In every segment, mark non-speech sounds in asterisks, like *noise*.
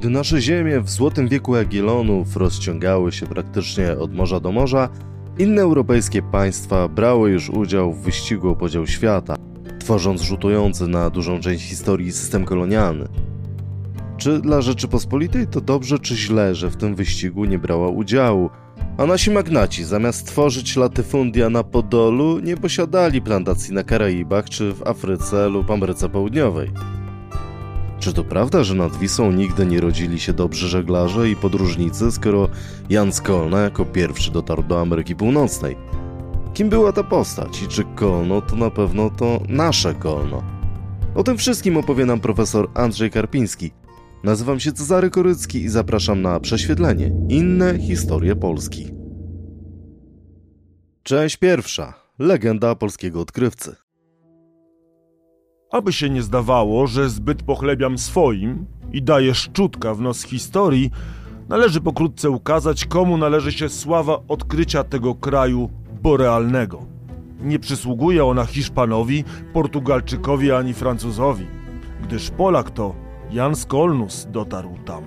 Gdy nasze ziemie w złotym wieku Jagiellonów rozciągały się praktycznie od morza do morza, inne europejskie państwa brały już udział w wyścigu o podział świata, tworząc rzutujący na dużą część historii system kolonialny. Czy dla Rzeczypospolitej to dobrze czy źle, że w tym wyścigu nie brała udziału, a nasi magnaci zamiast tworzyć latyfundia na Podolu nie posiadali plantacji na Karaibach czy w Afryce lub Ameryce Południowej? Czy to prawda, że nad Wisą nigdy nie rodzili się dobrzy żeglarze i podróżnicy, skoro Jan Skolna jako pierwszy dotarł do Ameryki Północnej? Kim była ta postać i czy Kolno to na pewno to nasze Kolno? O tym wszystkim opowie nam profesor Andrzej Karpiński. Nazywam się Cezary Korycki i zapraszam na prześwietlenie Inne historie Polski. Część pierwsza. Legenda polskiego odkrywcy. Aby się nie zdawało, że zbyt pochlebiam swoim i daję szczutka w nos historii, należy pokrótce ukazać, komu należy się sława odkrycia tego kraju borealnego. Nie przysługuje ona Hiszpanowi, Portugalczykowi ani Francuzowi, gdyż Polak to Jan Skolnus dotarł tam.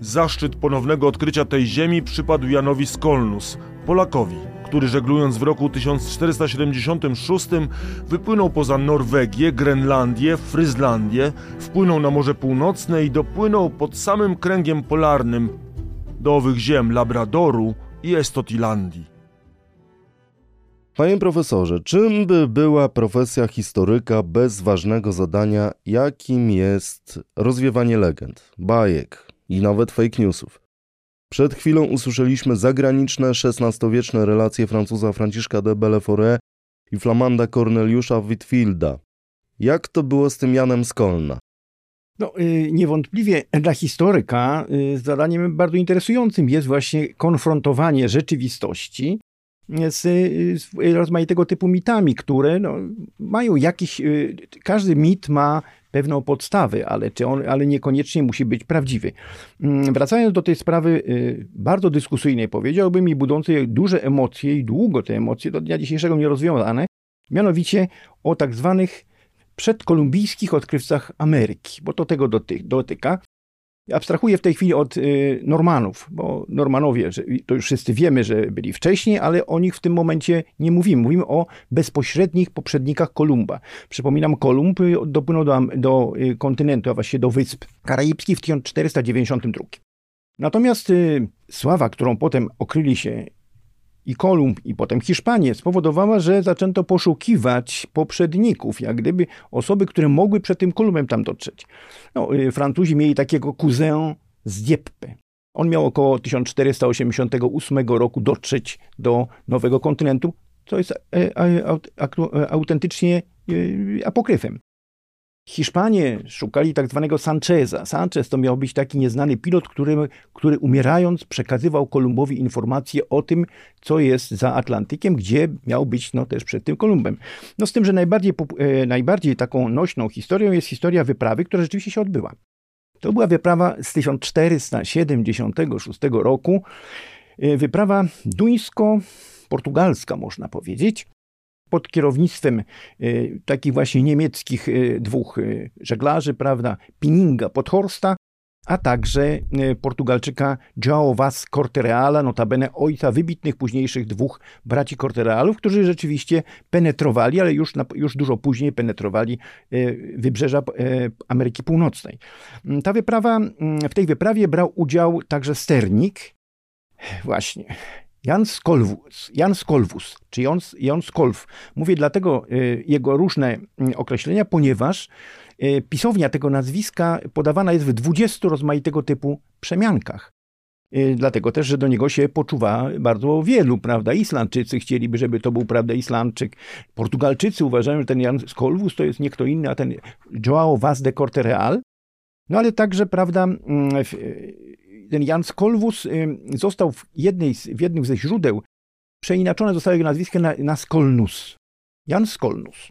Zaszczyt ponownego odkrycia tej ziemi przypadł Janowi Skolnus, Polakowi, który żeglując w roku 1476 wypłynął poza Norwegię, Grenlandię, Fryzlandię, wpłynął na Morze Północne i dopłynął pod samym kręgiem polarnym do owych ziem Labradoru i Estotilandii. Panie profesorze, czym by była profesja historyka bez ważnego zadania, jakim jest rozwiewanie legend, bajek i nawet fake newsów? Przed chwilą usłyszeliśmy zagraniczne XVI-wieczne relacje Francuza Franciszka de Belleforest i Flamanda Corneliusza Whitfielda. Jak to było z tym Janem Skolna? No, y, niewątpliwie dla historyka y, zadaniem bardzo interesującym jest właśnie konfrontowanie rzeczywistości z, z rozmaitego typu mitami, które no, mają jakiś. Y, każdy mit ma pewną podstawę, ale, czy on, ale niekoniecznie musi być prawdziwy. Mm, wracając do tej sprawy y, bardzo dyskusyjnej, powiedziałbym, i budzącej duże emocje i długo te emocje do dnia dzisiejszego nierozwiązane, mianowicie o tak zwanych przedkolumbijskich odkrywcach Ameryki, bo to tego dotyka. Abstrahuję w tej chwili od y, Normanów, bo Normanowie, to już wszyscy wiemy, że byli wcześniej, ale o nich w tym momencie nie mówimy. Mówimy o bezpośrednich poprzednikach Kolumba. Przypominam, Kolumb y, dopłynął do, do y, kontynentu, a właściwie do Wysp Karaibskich w 1492. Natomiast sława, którą potem okryli się i Kolumb, i potem Hiszpanię spowodowała, że zaczęto poszukiwać poprzedników, jak gdyby osoby, które mogły przed tym Kolumbem tam dotrzeć. No, y, Francuzi mieli takiego cousin z Dieppe. On miał około 1488 roku dotrzeć do nowego kontynentu, co jest e, autentycznie y, apokryfem. Hiszpanie szukali tak zwanego Sancheza. Sanchez to miał być taki nieznany pilot, który, który umierając przekazywał Kolumbowi informacje o tym, co jest za Atlantykiem, gdzie miał być no, też przed tym Kolumbem. No z tym, że najbardziej, e, najbardziej taką nośną historią jest historia wyprawy, która rzeczywiście się odbyła. To była wyprawa z 1476 roku. E, wyprawa duńsko-portugalska, można powiedzieć pod kierownictwem y, takich właśnie niemieckich y, dwóch y, żeglarzy, prawda, Pininga Podhorsta, a także Portugalczyka João Vaz Cortereala, notabene ojca wybitnych późniejszych dwóch braci Corterealów, którzy rzeczywiście penetrowali, ale już, już dużo później penetrowali wybrzeża Ameryki Północnej. Ta wyprawa, w tej wyprawie brał udział także sternik, właśnie Jan Skolwus, Jan Skolwus czy Jan, Jan Skolw. Mówię dlatego y, jego różne y, określenia, ponieważ y, pisownia tego nazwiska podawana jest w 20 rozmaitego typu przemiankach. Dlatego też, że do niego się poczuwa bardzo wielu, prawda? Islandczycy chcieliby, żeby to był, prawda, Islandczyk. Portugalczycy uważają, że ten Jan Skolwus to jest nie kto inny, a ten João Vaz de Corte Real. No ale także, prawda, mm, ten Jan Skolwus został w, jednej z, w jednym ze źródeł przeinaczone zostało jego nazwisko na, na Skolnus. Jan Skolnus.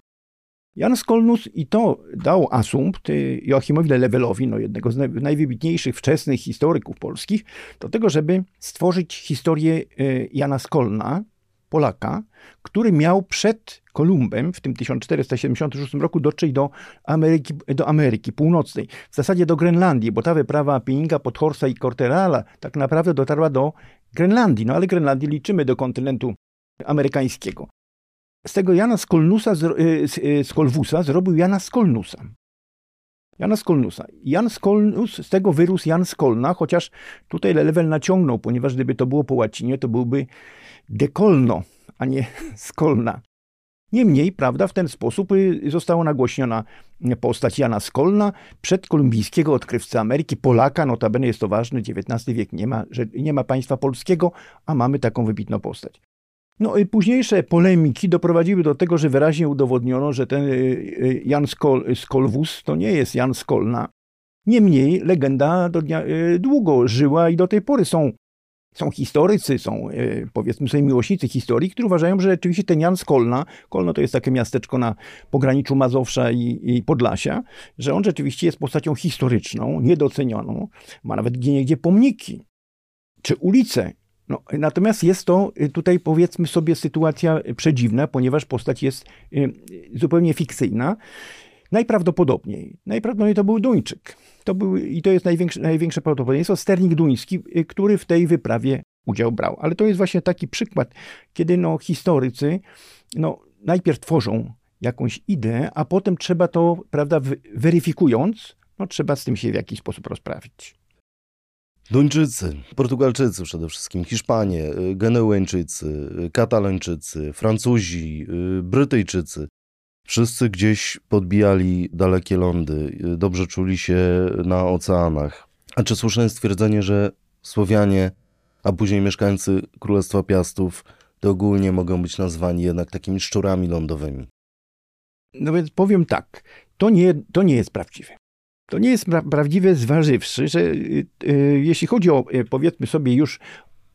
Jan Skolnus i to dał asumpt y, Joachimowi Lewelowi, no jednego z najwybitniejszych wczesnych historyków polskich, do tego, żeby stworzyć historię y, Jana Skolna, Polaka, który miał przed Kolumbem w tym 1476 roku dotrzeć do Ameryki, do Ameryki Północnej, w zasadzie do Grenlandii, bo ta wyprawa Pinninga, Podhorsa i Corterala tak naprawdę dotarła do Grenlandii, no ale Grenlandię liczymy do kontynentu amerykańskiego. Z tego Jana Skolnusa, z Kolwusa zrobił Jana Skolnusa. Jana Skolnusa. Jan Skolnus, z tego wyrósł Jan Skolna, chociaż tutaj level naciągnął, ponieważ gdyby to było po łacinie, to byłby dekolno, a nie *laughs* Skolna. Niemniej, prawda, w ten sposób y, została nagłośniona postać Jana Skolna, przedkolumbijskiego odkrywcy Ameryki, Polaka, notabene jest to ważne, XIX wiek nie ma, nie ma państwa polskiego, a mamy taką wybitną postać. No i późniejsze polemiki doprowadziły do tego, że wyraźnie udowodniono, że ten y, y, Jan Skol, Skolwus to nie jest Jan Skolna. Niemniej legenda dnia, długo żyła i do tej pory są są historycy, są powiedzmy sobie miłośnicy historii, którzy uważają, że rzeczywiście ten Jan z Kolna, Kolno to jest takie miasteczko na pograniczu Mazowsza i, i Podlasia, że on rzeczywiście jest postacią historyczną, niedocenioną, ma nawet gdzie pomniki czy ulice. No, natomiast jest to tutaj powiedzmy sobie sytuacja przedziwna, ponieważ postać jest zupełnie fikcyjna. Najprawdopodobniej, najprawdopodobniej to był Duńczyk. To był, I to jest największe, największe prawdopodobieństwo, sternik duński, y, który w tej wyprawie udział brał. Ale to jest właśnie taki przykład, kiedy no, historycy no, najpierw tworzą jakąś ideę, a potem trzeba to, prawda, weryfikując, no, trzeba z tym się w jakiś sposób rozprawić. Duńczycy, Portugalczycy przede wszystkim, Hiszpanie, y, Genełęczycy, y, Katalończycy, Francuzi, Brytyjczycy. Wszyscy gdzieś podbijali dalekie lądy, dobrze czuli się na oceanach. A czy słuszne jest stwierdzenie, że Słowianie, a później mieszkańcy Królestwa Piastów, to ogólnie mogą być nazwani jednak takimi szczurami lądowymi? No więc powiem tak, to nie, to nie jest prawdziwe. To nie jest pra prawdziwe, zważywszy, że y, y, jeśli chodzi o, y, powiedzmy sobie, już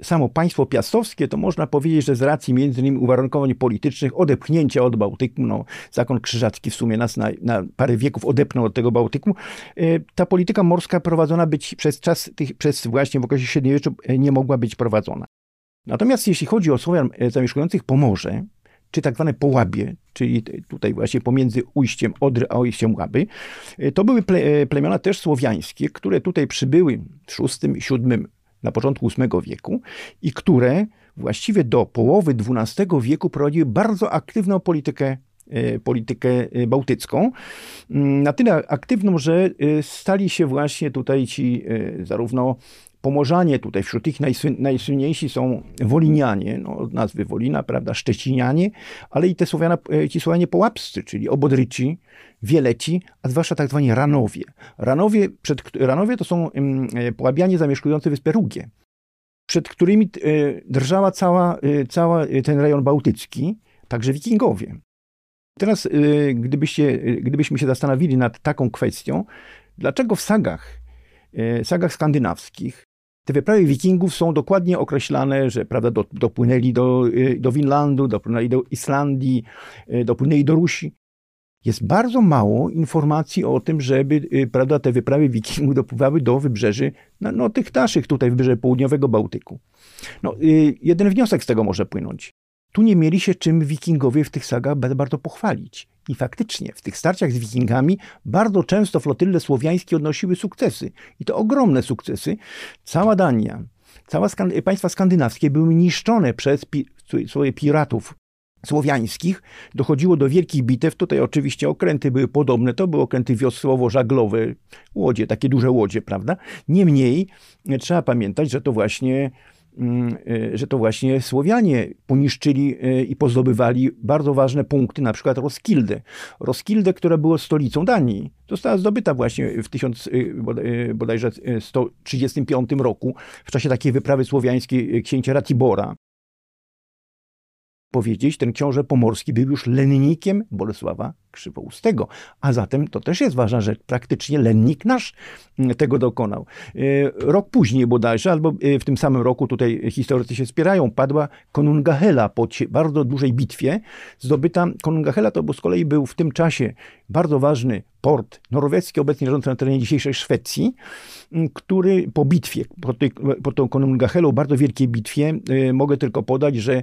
samo państwo piastowskie, to można powiedzieć, że z racji między innymi uwarunkowań politycznych, odepchnięcia od Bałtyku, no, zakon krzyżacki w sumie nas na, na parę wieków odepnął od tego Bałtyku, ta polityka morska prowadzona być przez czas, tych, przez właśnie w okresie średniowieczu nie mogła być prowadzona. Natomiast jeśli chodzi o Słowian zamieszkujących Pomorze, czy tak zwane Połabie, czyli tutaj właśnie pomiędzy ujściem Odry a ujściem Łaby, to były plemiona też słowiańskie, które tutaj przybyły w VI, VII na początku VIII wieku i które właściwie do połowy XII wieku prowadziły bardzo aktywną politykę e, politykę e, bałtycką. Mm, na tyle aktywną, że e, stali się właśnie tutaj ci zarówno Pomorzanie tutaj, wśród tych najsłynniejsi są Wolinianie, no, od nazwy Wolina, prawda, Szczecinianie, ale i te Słowiana, ci Słowianie połapscy, czyli Obodryci, Wieleci, a zwłaszcza tak zwani Ranowie. Ranowie, przed, Ranowie to są e, połabianie zamieszkujący wyspę Rugie, przed którymi e, drżała cała, e, cała ten rejon bałtycki, także wikingowie. Teraz, gdybyście, gdybyśmy się zastanowili nad taką kwestią, dlaczego w sagach, sagach skandynawskich te wyprawy wikingów są dokładnie określane, że prawda, dopłynęli do, do Winlandu, dopłynęli do Islandii, dopłynęli do Rusi jest bardzo mało informacji o tym, żeby y, prawda, te wyprawy wikingów dopływały do wybrzeży, no, no tych naszych tutaj, wybrzeży południowego Bałtyku. No, y, jeden wniosek z tego może płynąć. Tu nie mieli się czym wikingowie w tych sagach bardzo pochwalić. I faktycznie w tych starciach z wikingami bardzo często flotyle słowiańskie odnosiły sukcesy. I to ogromne sukcesy. Cała Dania, całe państwa skandynawskie były niszczone przez pi swoje piratów słowiańskich dochodziło do wielkich bitew. Tutaj oczywiście okręty były podobne, to były okręty wiosłowo-żaglowe, łodzie, takie duże łodzie, prawda? Niemniej e, trzeba pamiętać, że to właśnie że to właśnie Słowianie poniszczyli e, i pozdobywali bardzo ważne punkty, na przykład Roskilde. Roskilde, która była stolicą Danii, została zdobyta właśnie w 1000, bodajże 135 roku w czasie takiej wyprawy słowiańskiej księcia Ratibora powiedzieć, ten książę pomorski był już lennikiem Bolesława Krzywoustego. A zatem to też jest ważna rzecz. Praktycznie lennik nasz mm, tego dokonał. E, rok później bodajże, albo e, w tym samym roku, tutaj historycy się spierają, padła Konungahela po bardzo dużej bitwie. Zdobyta Konungahela to bo z kolei był w tym czasie bardzo ważny port norweski, obecnie leżący na terenie dzisiejszej Szwecji, mm, który po bitwie, po, tej, po tą Konungahelą, bardzo wielkiej bitwie, e, mogę tylko podać, że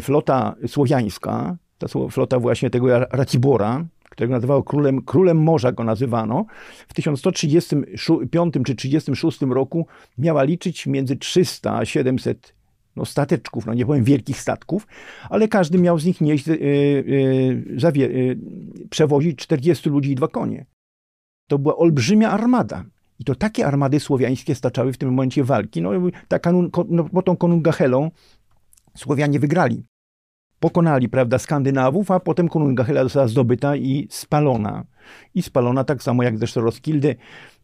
flota słowiańska, ta flota właśnie tego Racibora, którego nazywało królem, królem morza go nazywano, w 1135 czy 36 roku miała liczyć między 300 a 700 no, stateczków, no nie powiem wielkich statków, ale każdy miał z nich nieść, yy, yy, yy, przewozić 40 ludzi i dwa konie. To była olbrzymia armada. I to takie armady słowiańskie staczały w tym momencie walki. No, ta kanun, no, po tą Konungahelą Słowianie wygrali pokonali, prawda, Skandynawów, a potem Konungahela została zdobyta i spalona. I spalona tak samo jak zresztą Roskilde,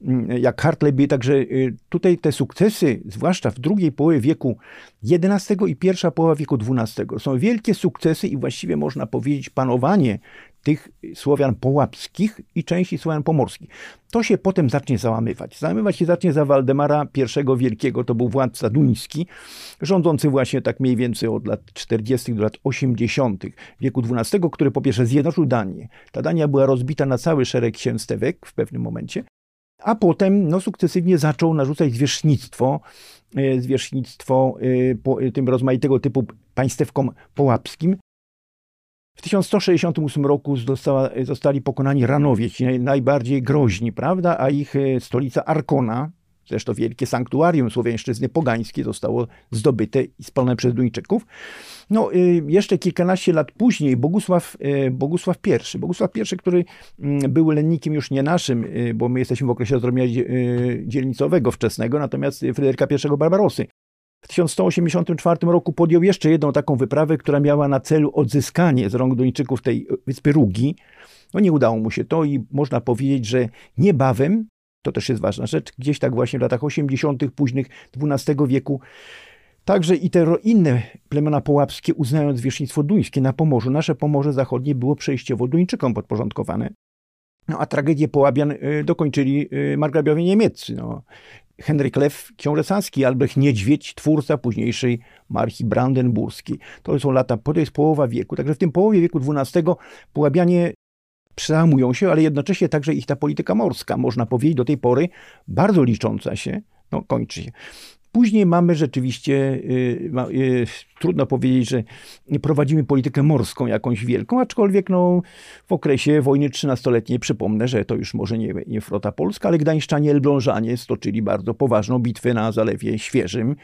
mm, jak Hartleby, także y, tutaj te sukcesy, zwłaszcza w drugiej połowie wieku XI i pierwsza połowa wieku XII, są wielkie sukcesy i właściwie można powiedzieć panowanie tych Słowian połapskich i części Słowian pomorskich. To się potem zacznie załamywać. Załamywać się zacznie za Waldemara I Wielkiego, to był władca duński, rządzący właśnie tak mniej więcej od lat 40. do lat 80. wieku XII, który po pierwsze zjednoczył Danię. Ta Dania była rozbita na cały szereg księstewek w pewnym momencie, a potem no, sukcesywnie zaczął narzucać zwierzchnictwo, e, zwierzchnictwo e, po, tym rozmaitego typu państewkom połapskim, 1168 roku została, zostali pokonani Ranowie, ci najbardziej groźni, prawda? A ich e, stolica Arkona, zresztą wielkie sanktuarium słowiańszczyzny pogańskiej zostało zdobyte i spalone przez Duńczyków. No, e, jeszcze kilkanaście lat później Bogusław, e, Bogusław I, Bogusław I, który mm, był lennikiem już nie naszym, bo my jesteśmy w okresie zrozumienia dzielnicowego wczesnego, natomiast Fryderyka I Barbarosy. W 1184 roku podjął jeszcze jedną taką wyprawę, która miała na celu odzyskanie z rąk Duńczyków tej wyspy Rugi. No nie udało mu się to i można powiedzieć, że niebawem, to też jest ważna rzecz, gdzieś tak właśnie w latach 80., późnych XII wieku, Także i te inne plemiona połapskie, uznając zwierzchnictwo duńskie na Pomorzu, nasze Pomorze Zachodnie było przejściowo Duńczykom podporządkowane. No, a tragedię Połabian y, dokończyli y, margrabiowie niemieccy. No. Henryk Lew, książę saski, Albrecht Niedźwiedź, twórca późniejszej marchi brandenburskiej. To są lata, to jest połowa wieku. Także w tym połowie wieku XII Połabianie przełamują się, ale jednocześnie także ich ta polityka morska, można powiedzieć, do tej pory bardzo licząca się, no kończy się. Później mamy rzeczywiście, y, y, trudno powiedzieć, że prowadzimy politykę morską jakąś wielką, aczkolwiek no, w okresie wojny trzynastoletniej przypomnę, że to już może nie, nie flota polska, ale gdańszczanie Elblążanie stoczyli bardzo poważną bitwę na Zalewie Świeżym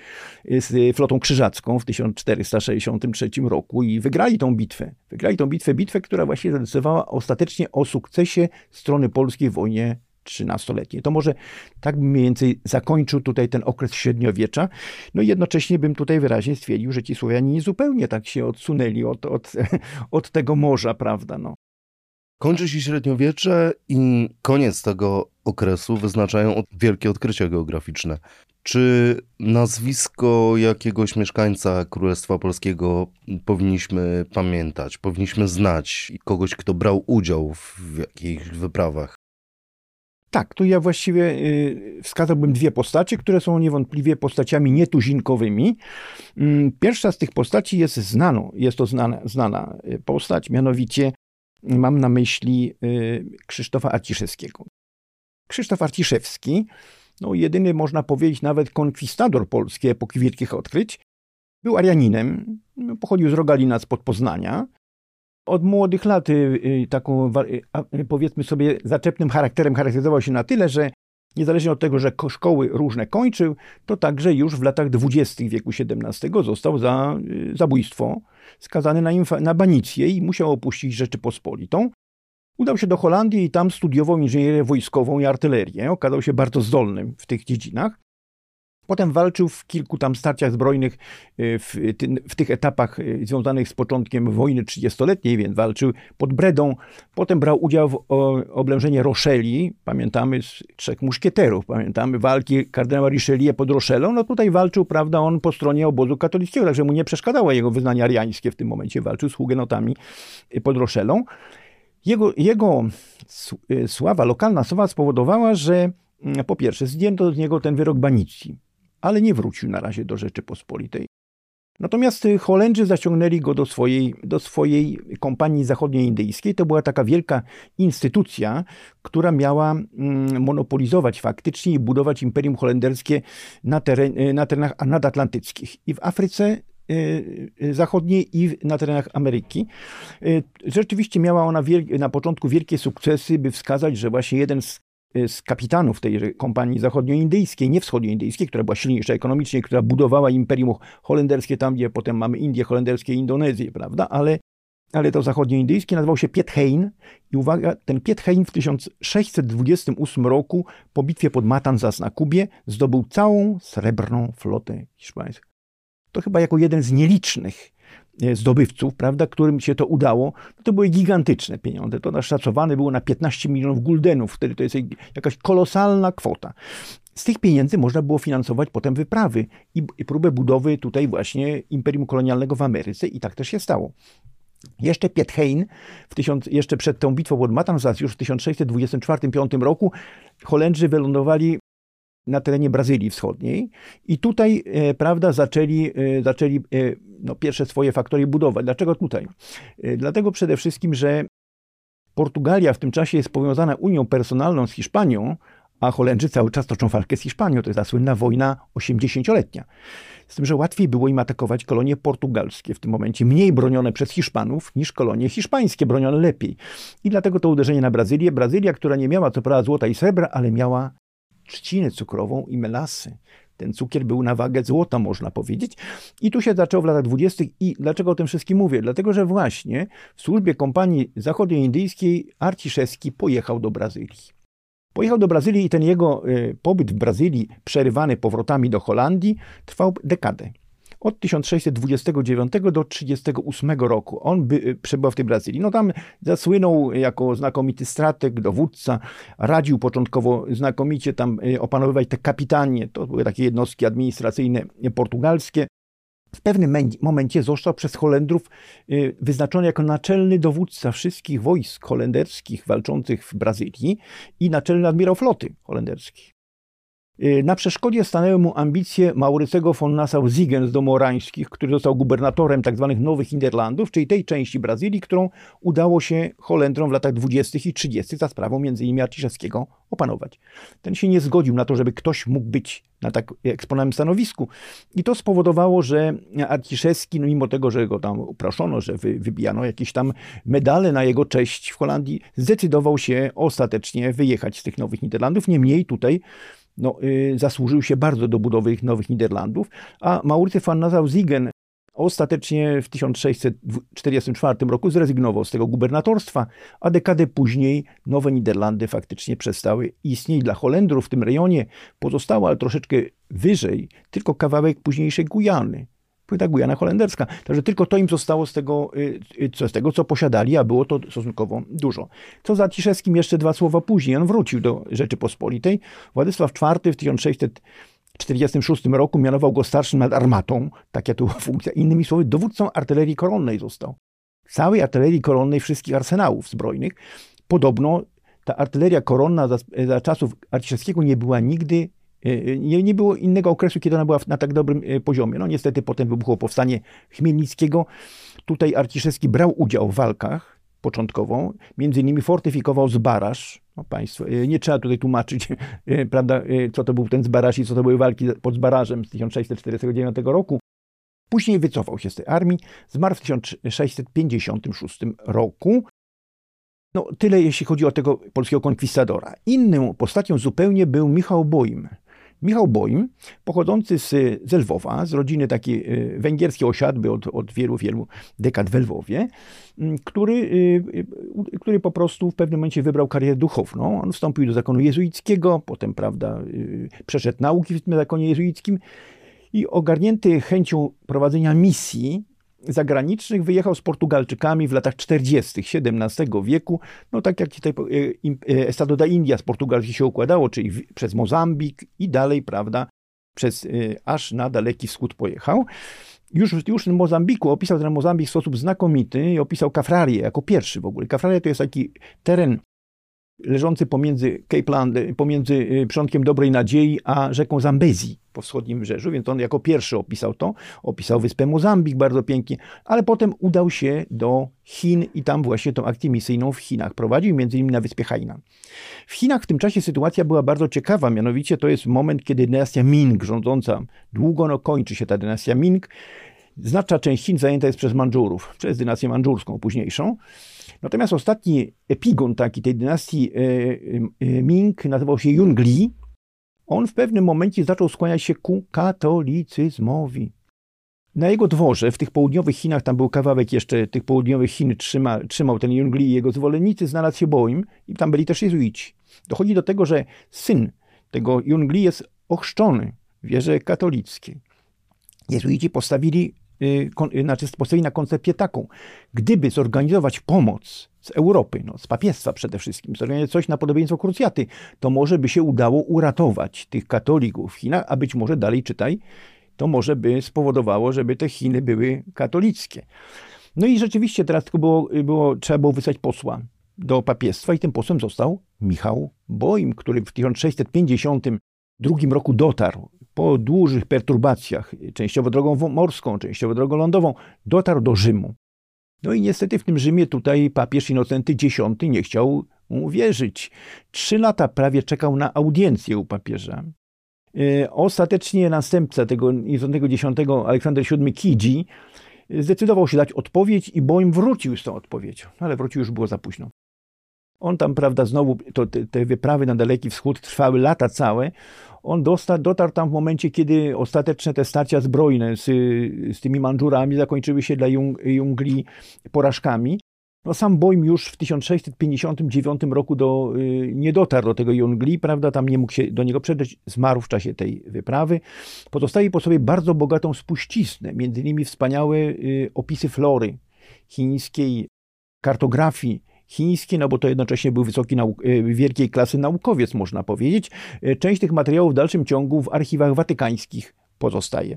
z flotą krzyżacką w 1463 roku i wygrali tą bitwę. Wygrali tą bitwę, bitwę, która właśnie zadecydowała ostatecznie o sukcesie strony polskiej w wojnie trzynastoletniej. To może tak mniej więcej zakończył tutaj ten okres średniowiecza. No i jednocześnie bym tutaj wyraźnie stwierdził, że ci Słowianie nie zupełnie tak się odsunęli od, od, *laughs* od tego morza, prawda? No. Kończy się średniowiecze i koniec tego okresu wyznaczają wielkie odkrycia geograficzne. Czy nazwisko jakiegoś mieszkańca Królestwa Polskiego powinniśmy pamiętać, powinniśmy znać kogoś, kto brał udział w jakichś wyprawach? Tak, tu ja właściwie y, wskazałbym dwie postacie, które są niewątpliwie postaciami nietuzinkowymi. Mm, pierwsza z tych postaci jest znaną, jest to znana, znana y, postać, mianowicie mam na myśli y, Krzysztofa Arciszewskiego. Krzysztof Arciszewski, no jedyny można powiedzieć nawet konkwistador polski epoki wielkich odkryć, był Arianinem, no, pochodził z Rogalina spod Poznania, od młodych lat y, y, taką, y, powiedzmy sobie, zaczepnym charakterem charakteryzował się na tyle, że niezależnie od tego, że szkoły różne kończył, to także już w latach dwudziestych wieku XVII został za zabójstwo skazany na, na banicję i musiał opuścić Rzeczypospolitą. Udał się do Holandii i tam studiował inżynierię wojskową i artylerię. Okazał się bardzo zdolnym w tych dziedzinach. Potem walczył w kilku tam starciach zbrojnych y, w, w, tych etapach y, związanych z początkiem wojny 30-letniej, więc walczył pod Bredą. Potem brał udział w oblężeniu Roszeli. Pamiętamy z trzech muszkieterów, pamiętamy walki kardynała Richelieu pod Rochelą. No tutaj walczył, prawda, on po stronie obozu katolickiego, także mu nie przeszkadzało jego wyznanie ariańskie w tym momencie. Walczył z hugenotami y, pod Rochelą. Jego, jego sława, lokalna sława spowodowała, że mm, po pierwsze zdjęto z niego ten wyrok banicji ale nie wrócił na razie do Rzeczypospolitej. Natomiast y, Holendrzy zaciągnęli go do swojej, do swojej kompanii zachodnioindyjskiej. To była taka wielka instytucja, która miała mm, monopolizować faktycznie i budować imperium holenderskie na, teren, y, na terenach nadatlantyckich. I w Afryce zachodniej i na terenach Ameryki. Rzeczywiście miała ona na początku wielkie sukcesy, by wskazać, że właśnie jeden z z kapitanów tej kompanii zachodnioindyjskiej, nie wschodnioindyjskiej, która była silniejsza ekonomicznie, która budowała imperium holenderskie tam, gdzie potem mamy Indie holenderskie i Indonezję, prawda? Ale, ale to zachodnioindyjskie nazywał się Piet Hein i uwaga, ten Piet Hein w 1628 roku po bitwie pod Matanzas na Kubie zdobył całą srebrną flotę hiszpańską. To chyba jako jeden z nielicznych zdobywców, prawda, którym się to udało, no to były gigantyczne pieniądze. To naszacowane było na 15 milionów guldenów, wtedy to jest jakaś kolosalna kwota. Z tych pieniędzy można było finansować potem wyprawy i, i próbę budowy tutaj właśnie imperium kolonialnego w Ameryce i tak też się stało. Jeszcze Piet Hein, w tysiąc, jeszcze przed tą bitwą pod Matanzas, już w 1624-5 roku, Holendrzy wylądowali na terenie Brazylii Wschodniej i tutaj, e, prawda, zaczęli, e, zaczęli e, no, pierwsze swoje faktorie budować. Dlaczego tutaj? Dlatego przede wszystkim, że Portugalia w tym czasie jest powiązana Unią Personalną z Hiszpanią, a Holendrzy cały czas toczą walkę z Hiszpanią. To jest ta słynna wojna 80-letnia. Z tym, że łatwiej było im atakować kolonie portugalskie, w tym momencie mniej bronione przez Hiszpanów niż kolonie hiszpańskie, bronione lepiej. I dlatego to uderzenie na Brazylię. Brazylia, która nie miała co prawda złota i srebra, ale miała trzcinę cukrową i melasy. Ten cukier był na wagę złota, można powiedzieć. I tu się zaczęło w latach dwudziestych. I dlaczego o tym wszystkim mówię? Dlatego, że właśnie w służbie kompanii zachodnioindyjskiej Arciszewski pojechał do Brazylii. Pojechał do Brazylii i ten jego y, pobyt w Brazylii, przerywany powrotami do Holandii, trwał dekadę od 1629 do 1938 roku. On by, y, przebywał w tej Brazylii. No tam zasłynął jako znakomity strateg, dowódca, radził początkowo znakomicie tam y, opanowywać te kapitanie, to były takie jednostki administracyjne portugalskie. W pewnym momencie został przez Holendrów y, wyznaczony jako naczelny dowódca wszystkich wojsk holenderskich walczących w Brazylii i naczelny admirał floty holenderskiej. Y, na przeszkodzie stanęły mu ambicje Maurycego von Nassau-Ziegen z Domorańskich, który został gubernatorem tzw. Tak Nowych Niderlandów, czyli tej części Brazylii, którą udało się Holendrom w latach 20. i 30. za sprawą m.in. Arciszewskiego opanować. Ten się nie zgodził na to, żeby ktoś mógł być na tak eksponowanym stanowisku. I to spowodowało, że Arciszewski, no mimo tego, że go tam uproszono, że wy, wybijano jakieś tam medale na jego cześć w Holandii, zdecydował się ostatecznie wyjechać z tych Nowych Niderlandów. Niemniej tutaj no, y, zasłużył się bardzo do budowy Nowych Niderlandów, a Maurycy van Nassau-Ziegen ostatecznie w 1644 roku zrezygnował z tego gubernatorstwa, a dekadę później Nowe Niderlandy faktycznie przestały istnieć. Dla Holendrów w tym rejonie pozostało, ale troszeczkę wyżej, tylko kawałek późniejszej Gujany płyta Gujana holenderska. Także tylko to im zostało z tego, y, y, co, z tego, co posiadali, a było to stosunkowo dużo. Co za Ciszewskim jeszcze dwa słowa później. On wrócił do Rzeczypospolitej. Władysław IV w 1646 roku mianował go starszym nad armatą, taka to była *laughs* funkcja. Innymi słowy, dowódcą artylerii koronnej został. Całej artylerii koronnej wszystkich arsenałów zbrojnych. Podobno ta artyleria koronna za, za czasów Arciszewskiego nie była nigdy nie, nie było innego okresu, kiedy ona była na tak dobrym e, poziomie. No niestety potem wybuchło powstanie Chmielnickiego. Tutaj Arciszewski brał udział w walkach początkowo, między innymi fortyfikował Zbaraż. No państwo, nie trzeba tutaj tłumaczyć, prawda, co to był ten Zbaraż i co to były walki pod Zbarażem z 1649 roku. Później wycofał się z tej armii, zmarł w 1656 roku. No, tyle jeśli chodzi o tego polskiego konkwistadora. Inną postacią zupełnie był Michał Boim. Michał Boim, pochodzący z, z Lwowa, z rodziny takiej e, węgierskiej osiadby od, od wielu, wielu dekad w Lwowie, który, e, e, który po prostu w pewnym momencie wybrał karierę duchowną. On wstąpił do zakonu jezuickiego, potem, prawda, przeszedł nauki w tym zakonie jezuickim i ogarnięty chęcią prowadzenia misji, zagranicznych wyjechał z Portugalczykami w latach 40. XVII wieku, no tak jak tutaj e, Estado da India z Portugalii się układało, czyli przez Mozambik i dalej, prawda, przez, e, aż na daleki wschód pojechał. Już, już w Mozambiku opisał ten Mozambik w sposób znakomity i opisał Kafrarię jako pierwszy w ogóle. Kafraria to jest taki teren leżący pomiędzy Cape Land, pomiędzy przodkiem Dobrej Nadziei a rzeką Zambezi po wschodnim wybrzeżu, więc on jako pierwszy opisał to. Opisał wyspę Mozambik bardzo pięknie, ale potem udał się do Chin i tam właśnie tą akcję misyjną w Chinach prowadził, między innymi na wyspie Hainan. W Chinach w tym czasie sytuacja była bardzo ciekawa, mianowicie to jest moment, kiedy dynastia Ming rządząca, długo no kończy się ta dynastia Ming, Znaczna część Chin zajęta jest przez Mandżurów, przez dynastię mandżurską późniejszą. Natomiast ostatni epigon taki tej dynastii e, e, Ming nazywał się Yungli. On w pewnym momencie zaczął skłaniać się ku katolicyzmowi. Na jego dworze, w tych południowych Chinach, tam był kawałek jeszcze tych południowych Chin, trzyma, trzymał ten Yungli i jego zwolennicy, znalazł się Boim i tam byli też jezuici. Dochodzi do tego, że syn tego Yungli jest ochrzczony w wierze katolickiej. Jezuici postawili, yy, znaczy postawili na koncepcję taką. Gdyby zorganizować pomoc z Europy, no, z papiestwa przede wszystkim, zorganizować coś na podobieństwo krucjaty, to może by się udało uratować tych katolików w Chinach, a być może dalej czytaj, to może by spowodowało, żeby te Chiny były katolickie. No i rzeczywiście teraz tylko było, było, trzeba było wysłać posła do papiestwa i tym posłem został Michał Boim, który w 1652 roku dotarł po długich perturbacjach, częściowo drogą morską, częściowo drogą lądową, dotarł do Rzymu. No i niestety w tym Rzymie tutaj papież Inocenty X nie chciał mu wierzyć. Trzy lata prawie czekał na audiencję u papieża. E, ostatecznie następca tego Inocentego X, Aleksander VII Kiji, zdecydował się dać odpowiedź i Boim wrócił z tą odpowiedzią, ale wrócił już było za późno. On tam, prawda, znowu, to, te, te, wyprawy na Daleki Wschód trwały lata całe. On dosta, dotarł tam w momencie, kiedy ostateczne te starcia zbrojne z, z tymi Mandżurami zakończyły się dla Jung, Jungli porażkami. No sam Boim już w 1659 roku do, y, nie dotarł do tego Jungli, prawda, tam nie mógł się do niego przedrzeć, zmarł w czasie tej wyprawy. Pozostawi po sobie bardzo bogatą spuściznę, między innymi wspaniałe y, opisy flory chińskiej, kartografii chińskiej, no bo to jednocześnie był wysoki y, wielkiej klasy naukowiec, można powiedzieć. Część tych materiałów w dalszym ciągu w archiwach watykańskich pozostaje.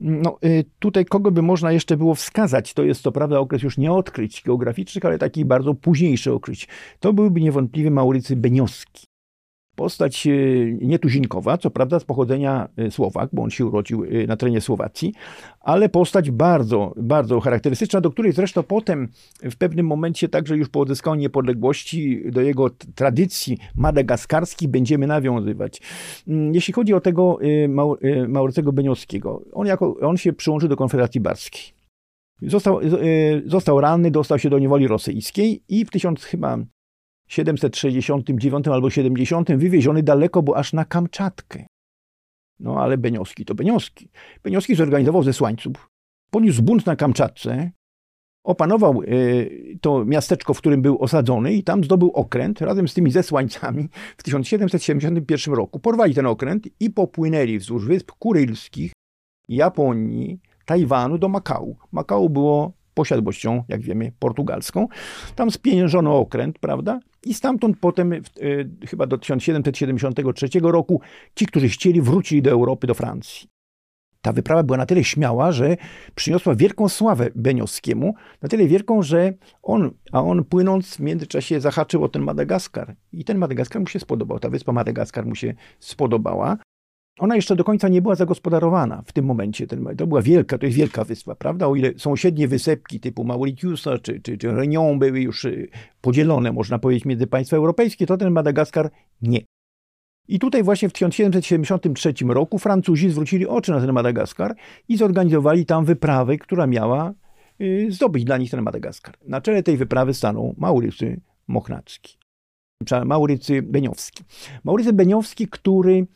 No, y, tutaj kogo by można jeszcze było wskazać? To jest to prawda okres już nie odkryć geograficznych, ale takich bardzo późniejszych odkryć. To byłby niewątpliwie Maurycy Benioski. Postać e, nietuzinkowa, co prawda z pochodzenia e, Słowak, bo on się urodził e, na terenie Słowacji, ale postać bardzo, bardzo charakterystyczna, do której zresztą potem w pewnym momencie, także już po odzyskaniu niepodległości, do jego tradycji madagaskarskich będziemy nawiązywać. Mm, jeśli chodzi o tego Maurycego Beniowskiego, on, jako, on się przyłączył do Konfederacji Barskiej. Został, został ranny, dostał się do niewoli rosyjskiej i w 1000 chyba 769 albo 70 wywieziony daleko, bo aż na Kamczatkę. No ale Benioski to Benioski. Benioski zorganizował zesłańców, poniósł bunt na Kamczatce, opanował y, to miasteczko, w którym był osadzony i tam zdobył okręt razem z tymi zesłańcami w 1771 roku. Porwali ten okręt i popłynęli wzdłuż wysp kurylskich, Japonii, Tajwanu do Makału. Makału było posiadłością, jak wiemy, portugalską. Tam spieniężono okręt, prawda? I stamtąd potem, e, chyba do 1773 roku, ci, którzy chcieli, wrócili do Europy, do Francji. Ta wyprawa była na tyle śmiała, że przyniosła wielką sławę Beniowskiemu, na tyle wielką, że on, a on płynąc w międzyczasie zahaczył o ten Madagaskar. I ten Madagaskar mu się spodobał, ta wyspa Madagaskar mu się spodobała. Ona jeszcze do końca nie była zagospodarowana w tym momencie. To była wielka, to jest wielka wyspa, prawda? O ile sąsiednie wysepki typu Mauritiusa czy, czy, czy Réunion były już y, podzielone, można powiedzieć, między państwa europejskie, to ten Madagaskar nie. I tutaj właśnie w 1773 roku Francuzi zwrócili oczy na ten Madagaskar i zorganizowali tam wyprawę, która miała y, zdobyć dla nich ten Madagaskar. Na czele tej wyprawy stanął Maurycy Mochnacki, Maurycy Beniowski. Maurycy Beniowski, który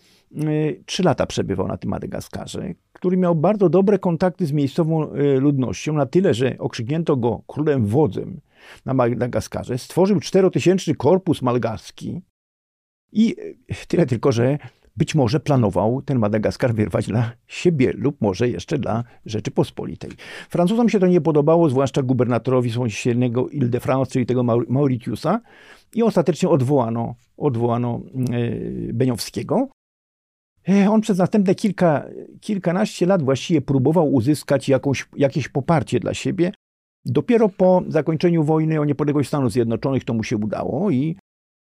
trzy lata przebywał na tym Madagaskarze, który miał bardzo dobre kontakty z miejscową y, ludnością, na tyle, że okrzyknięto go królem wodzem na Madagaskarze. Stworzył czterotysięczny korpus malgaski i y, tyle tylko, że być może planował ten Madagaskar wyrwać dla siebie lub może jeszcze dla Rzeczypospolitej. Francuzom się to nie podobało, zwłaszcza gubernatorowi sąsiedniego Ile-de-France, czyli tego Mauritiusa i ostatecznie odwołano, odwołano Beniowskiego. On przez następne kilka, kilkanaście lat właściwie próbował uzyskać jakąś, jakieś poparcie dla siebie. Dopiero po zakończeniu wojny o niepodległość Stanów Zjednoczonych to mu się udało i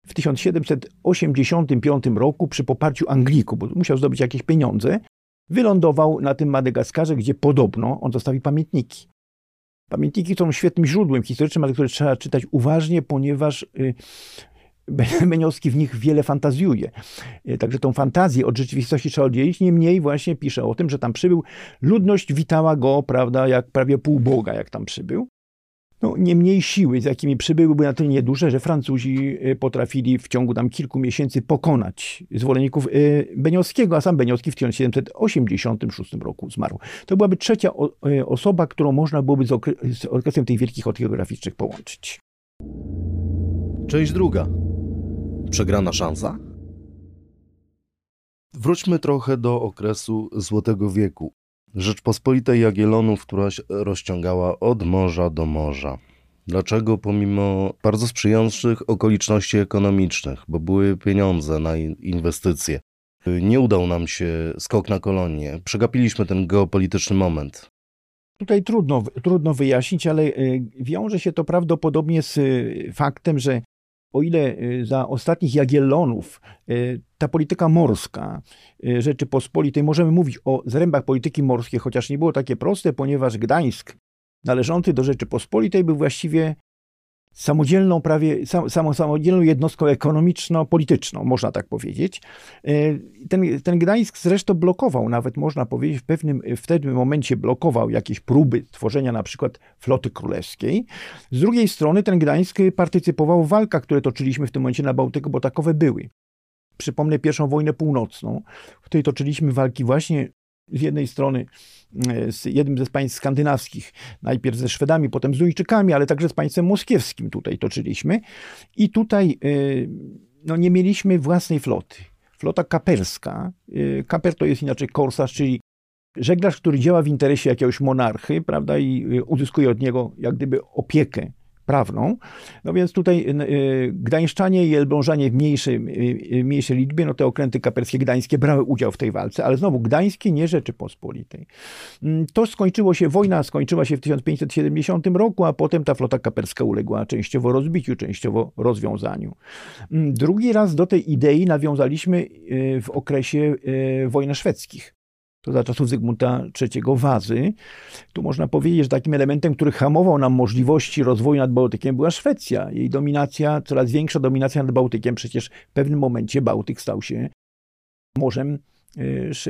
w 1785 roku przy poparciu Anglików, bo musiał zdobyć jakieś pieniądze, wylądował na tym Madagaskarze, gdzie podobno on zostawi pamiętniki. Pamiętniki są świetnym źródłem historycznym, ale które trzeba czytać uważnie, ponieważ *laughs* Beniowski w nich wiele fantazjuje. E, także tą fantazję od rzeczywistości trzeba oddzielić. Niemniej właśnie pisze o tym, że tam przybył, ludność witała go, prawda, jak prawie pół Boga, jak tam przybył. No, niemniej siły, z jakimi przybyły, były na tyle nieduże, że Francuzi e, potrafili w ciągu tam kilku miesięcy pokonać zwolenników e, Beniowskiego, a sam Beniowski w 1786 roku zmarł. To byłaby trzecia osoba, którą można byłoby z okresem tych wielkich odkryć geograficznych połączyć. Część druga. Przegrana szansa? Wróćmy trochę do okresu Złotego Wieku. Rzeczpospolitej Jagiellonów, która się rozciągała od morza do morza. Dlaczego pomimo bardzo sprzyjających okoliczności ekonomicznych, bo były pieniądze na inwestycje, nie udał nam się skok na kolonię? Przegapiliśmy ten geopolityczny moment. Tutaj trudno, trudno wyjaśnić, ale y, wiąże się to prawdopodobnie z y, faktem, że o ile y, za ostatnich Jagiellonów y, ta polityka morska y, Rzeczypospolitej, możemy mówić o zrębach polityki morskiej, chociaż nie było takie proste, ponieważ Gdańsk należący do Rzeczypospolitej był właściwie samodzielną, prawie sam, samodzielną jednostką ekonomiczno-polityczną, można tak powiedzieć. E, ten, ten Gdańsk zresztą blokował, nawet można powiedzieć, w pewnym, w pewnym momencie blokował jakieś próby tworzenia na przykład floty królewskiej. Z drugiej strony ten Gdańsk partycypował w walkach, które toczyliśmy w tym momencie na Bałtyku, bo takowe były. Przypomnę pierwszą wojnę północną, w której toczyliśmy walki właśnie z jednej strony e, z jednym ze państw skandynawskich, najpierw ze Szwedami, potem z Duńczykami, ale także z państwem moskiewskim tutaj toczyliśmy. I tutaj e, no, nie mieliśmy własnej floty. Flota kaperska, e, kaper to jest inaczej korsarz, czyli żeglarz, który działa w interesie jakiegoś monarchy, prawda, i uzyskuje od niego jak gdyby opiekę prawną. No więc tutaj y, gdańszczanie i elblążanie w mniejszej, y, mniejszej liczbie, no te okręty kaperskie gdańskie brały udział w tej walce, ale znowu gdańskie nie Rzeczypospolitej. Mm, to skończyło się, wojna skończyła się w 1570 roku, a potem ta flota kaperska uległa częściowo rozbiciu, częściowo rozwiązaniu. Mm, drugi raz do tej idei nawiązaliśmy y, w okresie wojen szwedzkich to za czasów Zygmunta III Wazy. Tu można powiedzieć, że takim elementem, który hamował nam możliwości rozwoju nad Bałtykiem była Szwecja. Jej dominacja, coraz większa dominacja nad Bałtykiem, przecież w pewnym momencie Bałtyk stał się morzem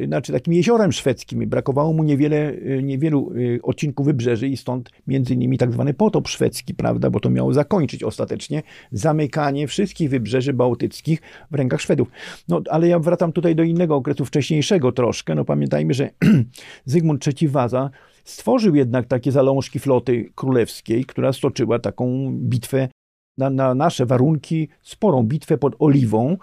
znaczy takim jeziorem szwedzkim. Brakowało mu niewiele, y, niewielu y, odcinków wybrzeży i stąd między innymi tak zwany potop szwedzki, prawda, bo to miało zakończyć ostatecznie zamykanie wszystkich wybrzeży bałtyckich w rękach Szwedów. No, ale ja wracam tutaj do innego okresu wcześniejszego troszkę. No pamiętajmy, że *clears throat* Zygmunt III Waza stworzył jednak takie zalążki floty królewskiej, która stoczyła taką bitwę na, na, nasze warunki sporą bitwę pod Oliwą e,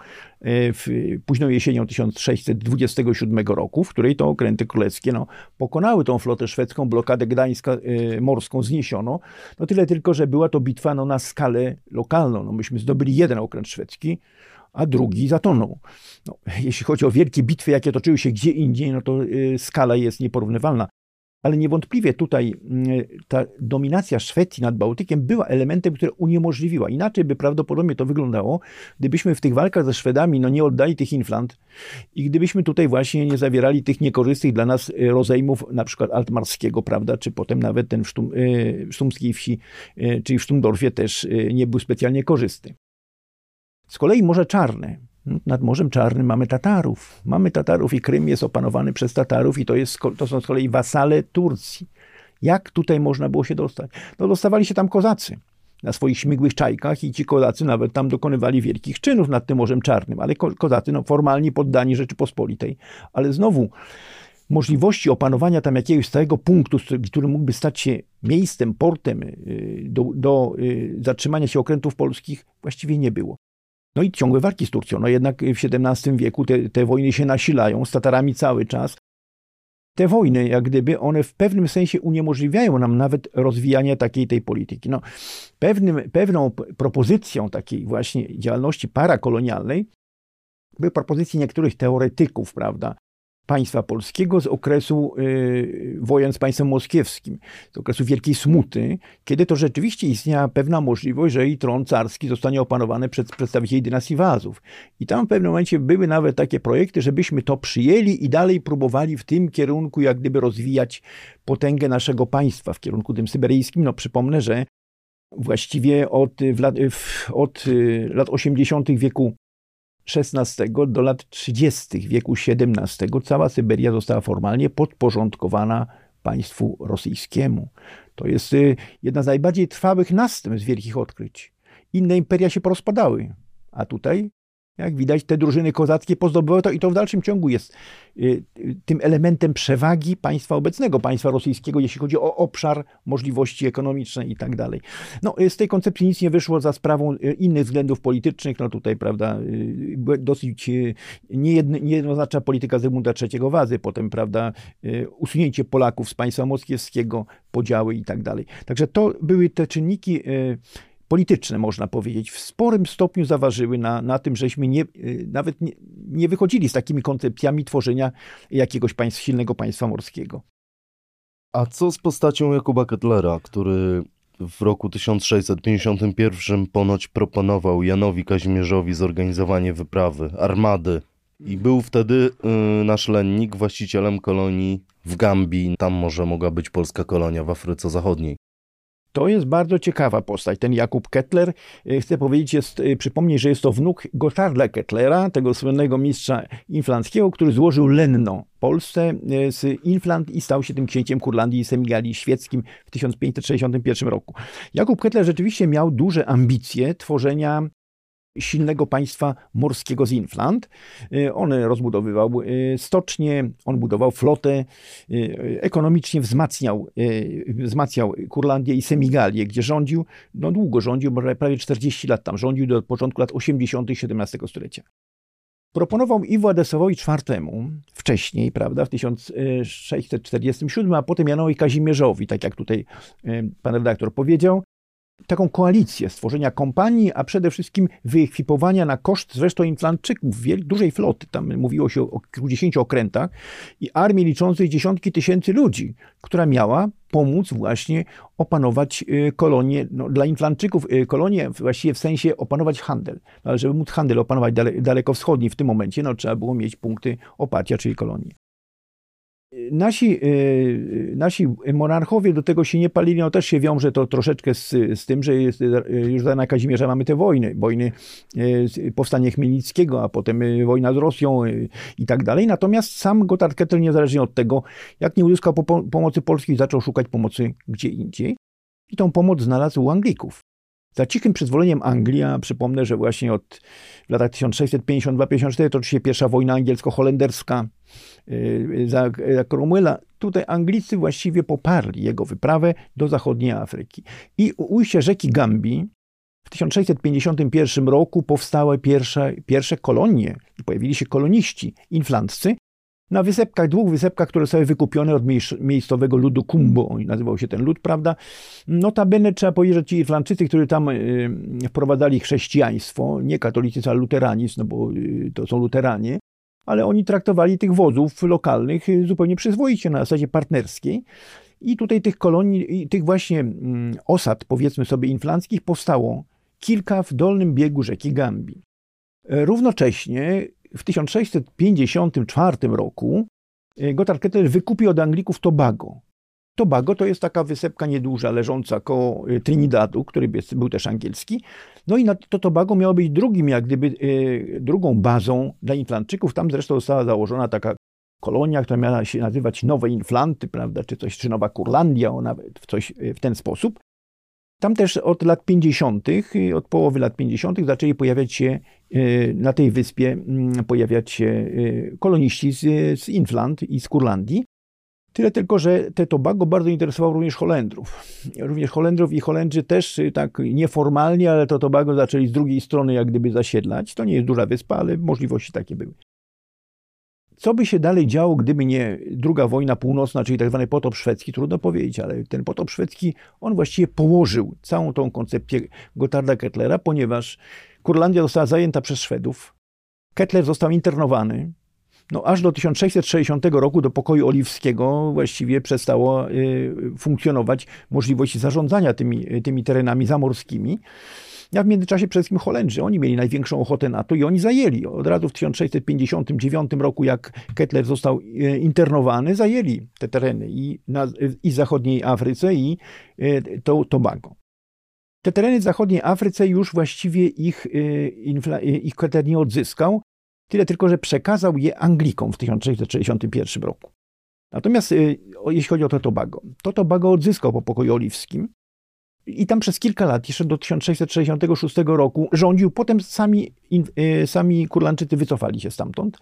w późną jesienią 1627 roku, w której to okręty królewskie no, pokonały tą flotę szwedzką, blokadę gdańska e, morską zniesiono. No tyle tylko, że była to bitwa no, na skalę lokalną. No, myśmy zdobyli jeden okręt szwedzki, a drugi zatonął. No, jeśli chodzi o wielkie bitwy, jakie toczyły się gdzie indziej, no to y, skala jest nieporównywalna ale niewątpliwie tutaj mm, ta dominacja Szwecji nad Bałtykiem była elementem, który uniemożliwiła. Inaczej by prawdopodobnie to wyglądało, gdybyśmy w tych walkach ze Szwedami no, nie oddali tych inflant i gdybyśmy tutaj właśnie nie zawierali tych niekorzystnych dla nas y, rozejmów, na przykład Altmarskiego, prawda, czy potem nawet ten w, Sztum, y, w Sztumskiej wsi, y, czyli w Sztumdorfie też nie był specjalnie korzystny. Z kolei Morze Czarne, nad Morzem Czarnym mamy Tatarów. Mamy Tatarów i Krym jest opanowany przez Tatarów i to, jest, to są z kolei wasale Turcji. Jak tutaj można było się dostać? No dostawali się tam kozacy na swoich śmigłych czajkach i ci kozacy nawet tam dokonywali wielkich czynów nad tym Morzem Czarnym, ale ko kozacy no, formalnie poddani Rzeczypospolitej. Ale znowu możliwości opanowania tam jakiegoś stałego punktu, który mógłby stać się miejscem, portem y, do, do y, zatrzymania się okrętów polskich, właściwie nie było. No i ciągłe walki z Turcją. No jednak w XVII wieku te, te wojny się nasilają z Tatarami cały czas. Te wojny, jak gdyby, one w pewnym sensie uniemożliwiają nam nawet rozwijanie takiej tej polityki. No, pewnym, pewną propozycją takiej właśnie działalności parakolonialnej były propozycje niektórych teoretyków, prawda, państwa polskiego z okresu y, wojen z państwem moskiewskim, z okresu Wielkiej Smuty, kiedy to rzeczywiście istniała pewna możliwość, że i tron carski zostanie opanowany przez przedstawicieli dynastii Wazów. I tam w pewnym momencie były nawet takie projekty, żebyśmy to przyjęli i dalej próbowali w tym kierunku jak gdyby rozwijać potęgę naszego państwa, w kierunku tym syberyjskim. No przypomnę, że właściwie od, lat, od lat 80. wieku XVI do lat 30. wieku XVII cała Syberia została formalnie podporządkowana państwu rosyjskiemu. To jest jedna z najbardziej trwałych następstw wielkich odkryć. Inne imperia się porozpadały, a tutaj jak widać, te drużyny kozackie pozdobyły to i to w dalszym ciągu jest y, y, tym elementem przewagi państwa obecnego, państwa rosyjskiego, jeśli chodzi o obszar, możliwości ekonomiczne i tak dalej. No, y, z tej koncepcji nic nie wyszło za sprawą innych względów politycznych. No tutaj, prawda, dosyć niejednoznaczna polityka Zygmunta III Wazy, potem, prawda, usunięcie Polaków z państwa moskiewskiego, podziały i tak dalej. Także to były te czynniki polityczne, można powiedzieć, w sporym stopniu zaważyły na, na tym, żeśmy nie, y, nawet nie, nie wychodzili z takimi koncepcjami tworzenia jakiegoś państw, silnego państwa morskiego. A co z postacią Jakuba Kettlera, który w roku 1651 ponoć proponował Janowi Kazimierzowi zorganizowanie wyprawy, armady. I był wtedy yy, nasz lennik właścicielem kolonii w Gambii. Tam może mogła być polska kolonia w Afryce Zachodniej. To jest bardzo ciekawa postać. Ten Jakub Kettler, e, chcę powiedzieć, jest, e, przypomnieć, że jest to wnuk Gottarda Kettlera, tego słynnego mistrza inflandzkiego, który złożył lenno Polsce e, z Infland i stał się tym księciem Kurlandii i Semigalii świeckim w 1561 roku. Jakub Kettler rzeczywiście miał duże ambicje tworzenia silnego państwa morskiego z Infland. Y, on rozbudowywał y, stocznie, on budował flotę, y, ekonomicznie wzmacniał, wzmacniał Kurlandię i Semigalię, gdzie rządził, no długo rządził, bo prawie 40 lat tam rządził, do początku lat 80. XVII stulecia. Proponował i Władysławowi IV wcześniej, prawda, w 1647, a potem Janowi Kazimierzowi, tak jak tutaj pan redaktor powiedział, taką koalicję stworzenia kompanii, a przede wszystkim wyekwipowania na koszt zresztą Inflandczyków, dużej floty, tam mówiło się o kilkudziesięciu okrętach i armii liczącej dziesiątki tysięcy ludzi, która miała pomóc właśnie opanować y, kolonie, no, dla Inflandczyków y, kolonie właściwie w sensie opanować handel. No, ale żeby móc handel opanować dale, daleko wschodni w tym momencie, no, trzeba było mieć punkty oparcia, czyli kolonie. Nasi, e, nasi monarchowie do tego się nie palili, no też się wiąże to troszeczkę z, z tym, że jest, już za Kazimierza mamy te wojny, wojny, powstanie Chmielnickiego, a potem wojna z Rosją i tak dalej. Natomiast sam Gotthard Kettel, niezależnie od tego, jak nie uzyskał pomocy Polski, zaczął szukać pomocy gdzie indziej. I tą pomoc znalazł u Anglików. Za cichym przyzwoleniem Anglii, a przypomnę, że właśnie od latach 1652-54 toczy się pierwsza wojna angielsko-holenderska y, za, za Cromwella. Tutaj Anglicy właściwie poparli jego wyprawę do zachodniej Afryki. I u ujścia rzeki Gambii w 1651 roku powstały pierwsze, pierwsze kolonie, pojawili się koloniści inflanccy, na wysepkach, dwóch wysepkach, które zostały wykupione od miejscowego ludu Kumbo, nazywał się ten lud, prawda? Notabene trzeba powiedzieć, że ci Irlandczycy, którzy tam y, wprowadzali chrześcijaństwo, nie katolicyzm, ale luteranizm, no bo y, to są luteranie, ale oni traktowali tych wozów lokalnych y, zupełnie przyzwoicie, na zasadzie partnerskiej. I tutaj tych kolonii, tych właśnie mm, osad, powiedzmy sobie, inflanckich powstało kilka w dolnym biegu rzeki Gambii. E, równocześnie w 1654 roku e, Gotthard Kettler wykupił od Anglików Tobago. Tobago to jest taka wysepka nieduża, leżąca koło e, Trinidadu, który był też angielski. No i to Tobago miało być drugim, jak gdyby e, drugą bazą dla Inflandczyków. Tam zresztą została założona taka kolonia, która miała się nazywać Nowe Inflanty, prawda, czy coś, czy Nowa Kurlandia, ona w coś w ten sposób. Tam też od lat 50., od połowy lat 50. zaczęli pojawiać się y, na tej wyspie, mm, pojawiać się y, koloniści z, z Infland i z Kurlandii. Tyle tylko, że te Tobago bardzo interesowało również Holendrów. Również Holendrów i Holendrzy też y, tak nieformalnie, ale to Tobago zaczęli z drugiej strony jak gdyby zasiedlać. To nie jest duża wyspa, ale możliwości takie były. Co by się dalej działo, gdyby nie druga wojna północna, czyli tak zwany potop szwedzki, trudno powiedzieć, ale ten potop szwedzki, on właściwie położył całą tą koncepcję Gottarda Kettlera, ponieważ Kurlandia została zajęta przez Szwedów. Kettler został internowany. No, aż do 1660 roku do pokoju oliwskiego właściwie przestało y, funkcjonować możliwość zarządzania tymi, tymi terenami zamorskimi. A w międzyczasie przede wszystkim Holendrzy, oni mieli największą ochotę na to i oni zajęli. Od razu w 1659 roku, jak Kettler został e, internowany, zajęli te tereny i, na, i zachodniej Afryce, i e, to Tobago. te tereny w zachodniej Afryce już właściwie ich, ich kweter nie odzyskał, tyle tylko, że przekazał je Anglikom w 1661 roku. Natomiast jeśli chodzi o to Tobago, to Tobago odzyskał po pokoju oliwskim i tam przez kilka lat, jeszcze do 1666 roku rządził, potem sami, sami Kurlandczycy wycofali się stamtąd.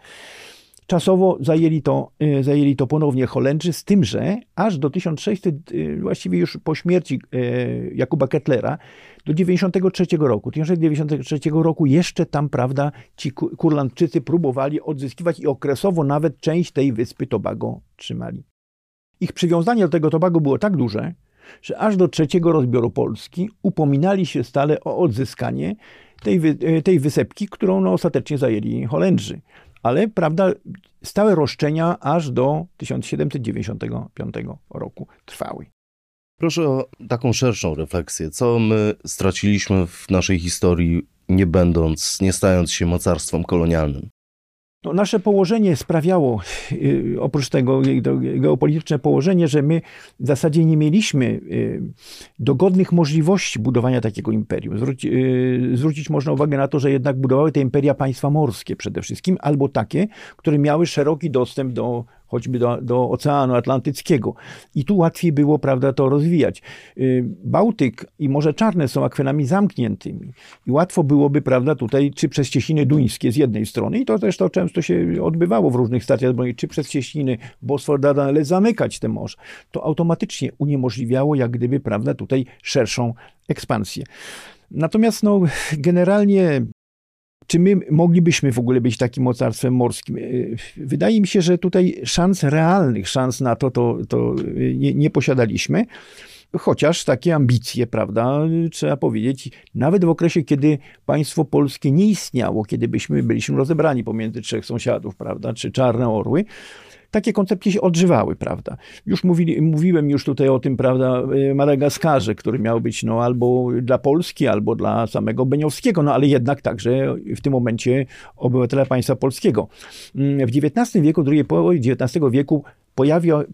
Czasowo zajęli to, y, zajęli to ponownie Holendrzy, z tym, że aż do 1600, y, właściwie już po śmierci y, Jakuba Kettlera, do 93 roku. 1993 roku jeszcze tam, prawda, ci Kurlandczycy próbowali odzyskiwać i okresowo nawet część tej wyspy Tobago trzymali. Ich przywiązanie do tego Tobago było tak duże, że aż do trzeciego rozbioru Polski upominali się stale o odzyskanie tej, tej wysepki, którą no, ostatecznie zajęli Holendrzy ale prawda, stałe roszczenia aż do 1795 roku trwały. Proszę o taką szerszą refleksję. Co my straciliśmy w naszej historii, nie będąc, nie stając się mocarstwem kolonialnym? No, nasze położenie sprawiało, y, oprócz tego geopolityczne położenie, że my w zasadzie nie mieliśmy y, dogodnych możliwości budowania takiego imperium. Zwróci, y, zwrócić można uwagę na to, że jednak budowały te imperia państwa morskie przede wszystkim, albo takie, które miały szeroki dostęp do choćby do, do Oceanu Atlantyckiego. I tu łatwiej było, prawda, to rozwijać. Y, Bałtyk i Morze Czarne są akwenami zamkniętymi i łatwo byłoby, prawda, tutaj czy przez cieśniny duńskie z jednej strony i to też to często się odbywało w różnych stacjach zbrojnych, czy przez cieśniny Bosfor, Dardanelle zamykać te morze. To automatycznie uniemożliwiało jak gdyby, prawda, tutaj szerszą ekspansję. Natomiast no, generalnie czy my moglibyśmy w ogóle być takim mocarstwem morskim? E, wydaje mi się, że tutaj szans realnych, szans na to, to, to nie, nie posiadaliśmy. Chociaż takie ambicje, prawda, trzeba powiedzieć, nawet w okresie, kiedy państwo polskie nie istniało, kiedy byśmy byliśmy rozebrani pomiędzy trzech sąsiadów, prawda, czy czarne orły, takie koncepcje się odżywały, prawda. Już mówili, mówiłem już tutaj o tym, prawda, e, Madagaskarze, który miał być no, albo dla Polski, albo dla samego Beniowskiego, no ale jednak także w tym momencie obywatela państwa polskiego. Mm, w XIX wieku, drugiej połowie XIX wieku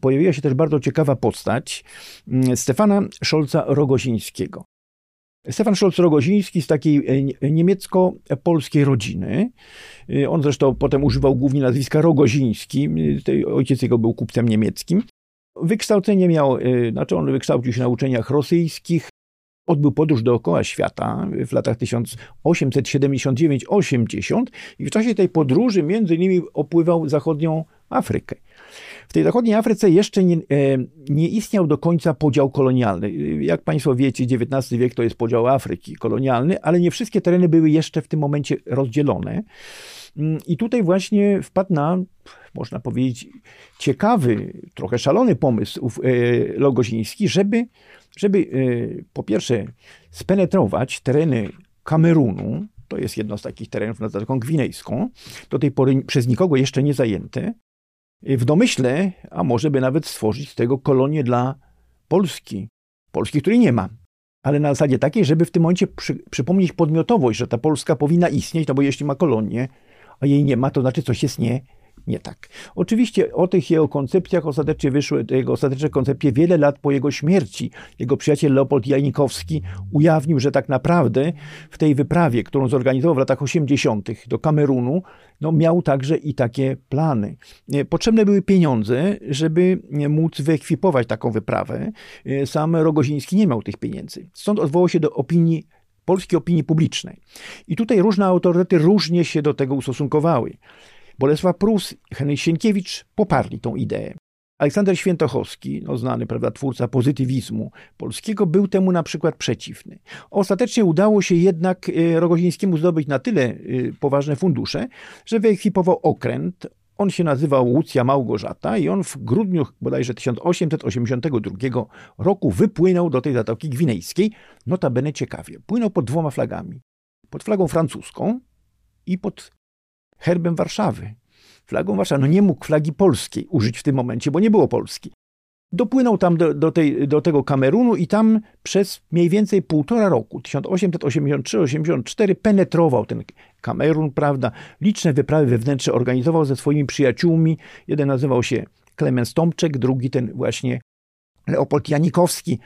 pojawiła się też bardzo ciekawa postać mm, Stefana Szolca Rogozińskiego. Stefan Scholz-Rogoziński z takiej e, niemiecko-polskiej rodziny. E, on zresztą potem używał głównie nazwiska Rogoziński. E, ojciec jego był kupcem niemieckim. Wykształcenie miał, znaczy on wykształcił się na uczeniach rosyjskich, odbył podróż dookoła świata w latach 1879-80 i w czasie tej podróży między innymi opływał zachodnią Afrykę. W tej zachodniej Afryce jeszcze nie, e, nie istniał do końca podział kolonialny. Jak Państwo wiecie, XIX wiek to jest podział Afryki kolonialny, ale nie wszystkie tereny były jeszcze w tym momencie rozdzielone. Mm, I tutaj właśnie wpadł na, można powiedzieć, ciekawy, trochę szalony pomysł e, Logoziński, żeby, żeby e, po pierwsze spenetrować tereny Kamerunu, to jest jedno z takich terenów nad Zatoką Gwinejską, do tej pory przez nikogo jeszcze nie zajęte, w domyśle, a może by nawet stworzyć z tego kolonię dla Polski. Polski, której nie ma. Ale na zasadzie takiej, żeby w tym momencie przy, przypomnieć podmiotowość, że ta Polska powinna istnieć, no bo jeśli ma kolonię, a jej nie ma, to znaczy coś jest nie, nie tak. Oczywiście o tych jego koncepcjach ostatecznie wyszły, jego ostateczne koncepcje wiele lat po jego śmierci. Jego przyjaciel Leopold Janikowski ujawnił, że tak naprawdę w tej wyprawie, którą zorganizował w latach 80. do Kamerunu, no miał także i takie plany. Potrzebne były pieniądze, żeby móc wyekwipować taką wyprawę. Sam Rogoziński nie miał tych pieniędzy. Stąd odwołał się do opinii polskiej opinii publicznej. I tutaj różne autorytety różnie się do tego ustosunkowały. Bolesław Prus, Henryk Sienkiewicz poparli tą ideę. Aleksander Świętochowski, no znany prawda, twórca pozytywizmu polskiego, był temu na przykład przeciwny. Ostatecznie udało się jednak e, Rogozińskiemu zdobyć na tyle e, poważne fundusze, że wyekwipował okręt. On się nazywał Łucja Małgorzata i on w grudniu bodajże 1882 roku wypłynął do tej Zatoki Gwinejskiej. Notabene ciekawie, płynął pod dwoma flagami. Pod flagą francuską i pod herbem Warszawy, flagą Warszawy. No nie mógł flagi polskiej użyć w tym momencie, bo nie było Polski. Dopłynął tam do, do, tej, do tego Kamerunu i tam przez mniej więcej półtora roku, 1883-84, penetrował ten Kamerun, prawda? Liczne wyprawy wewnętrzne organizował ze swoimi przyjaciółmi. Jeden nazywał się Klemens Tomczek, drugi ten właśnie Leopold Janikowski.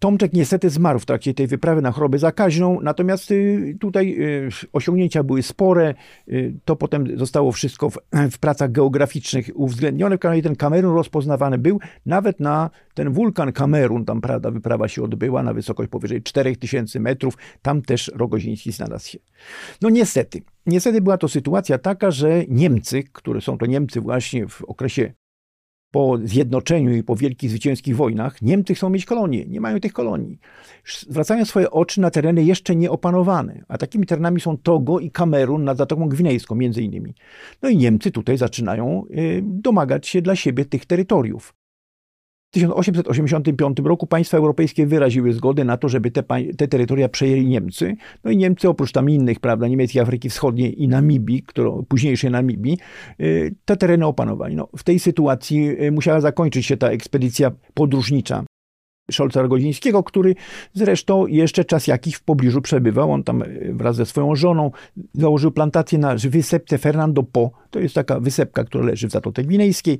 Tomczek niestety zmarł w trakcie tej wyprawy na chorobę zakaźną, natomiast y, tutaj y, osiągnięcia były spore. Y, to potem zostało wszystko w, w pracach geograficznych uwzględnione. W ten Kamerun rozpoznawany był nawet na ten wulkan Kamerun, tam prawda, wyprawa się odbyła na wysokość powyżej 4000 metrów. Tam też Rogoziński znalazł się. No niestety, niestety była to sytuacja taka, że Niemcy, które są to Niemcy właśnie w okresie po zjednoczeniu i po wielkich zwycięskich wojnach, Niemcy chcą mieć kolonie, nie mają tych kolonii. Zwracają swoje oczy na tereny jeszcze nieopanowane, a takimi terenami są Togo i Kamerun nad Zatoką Gwinejską między innymi. No i Niemcy tutaj zaczynają y, domagać się dla siebie tych terytoriów. W 1885 roku państwa europejskie wyraziły zgodę na to, żeby te, te terytoria przejęli Niemcy. No i Niemcy, oprócz tam innych, prawda, niemieckiej Afryki Wschodniej i Namibii, którą, późniejszej Namibii, y, te tereny opanowali. No, w tej sytuacji y, musiała zakończyć się ta ekspedycja podróżnicza. Szolca Rogozińskiego, który zresztą jeszcze czas jakiś w pobliżu przebywał. On tam y, wraz ze swoją żoną założył plantację na wysepce Fernando Po. To jest taka wysepka, która leży w Zatoce Gwinejskiej.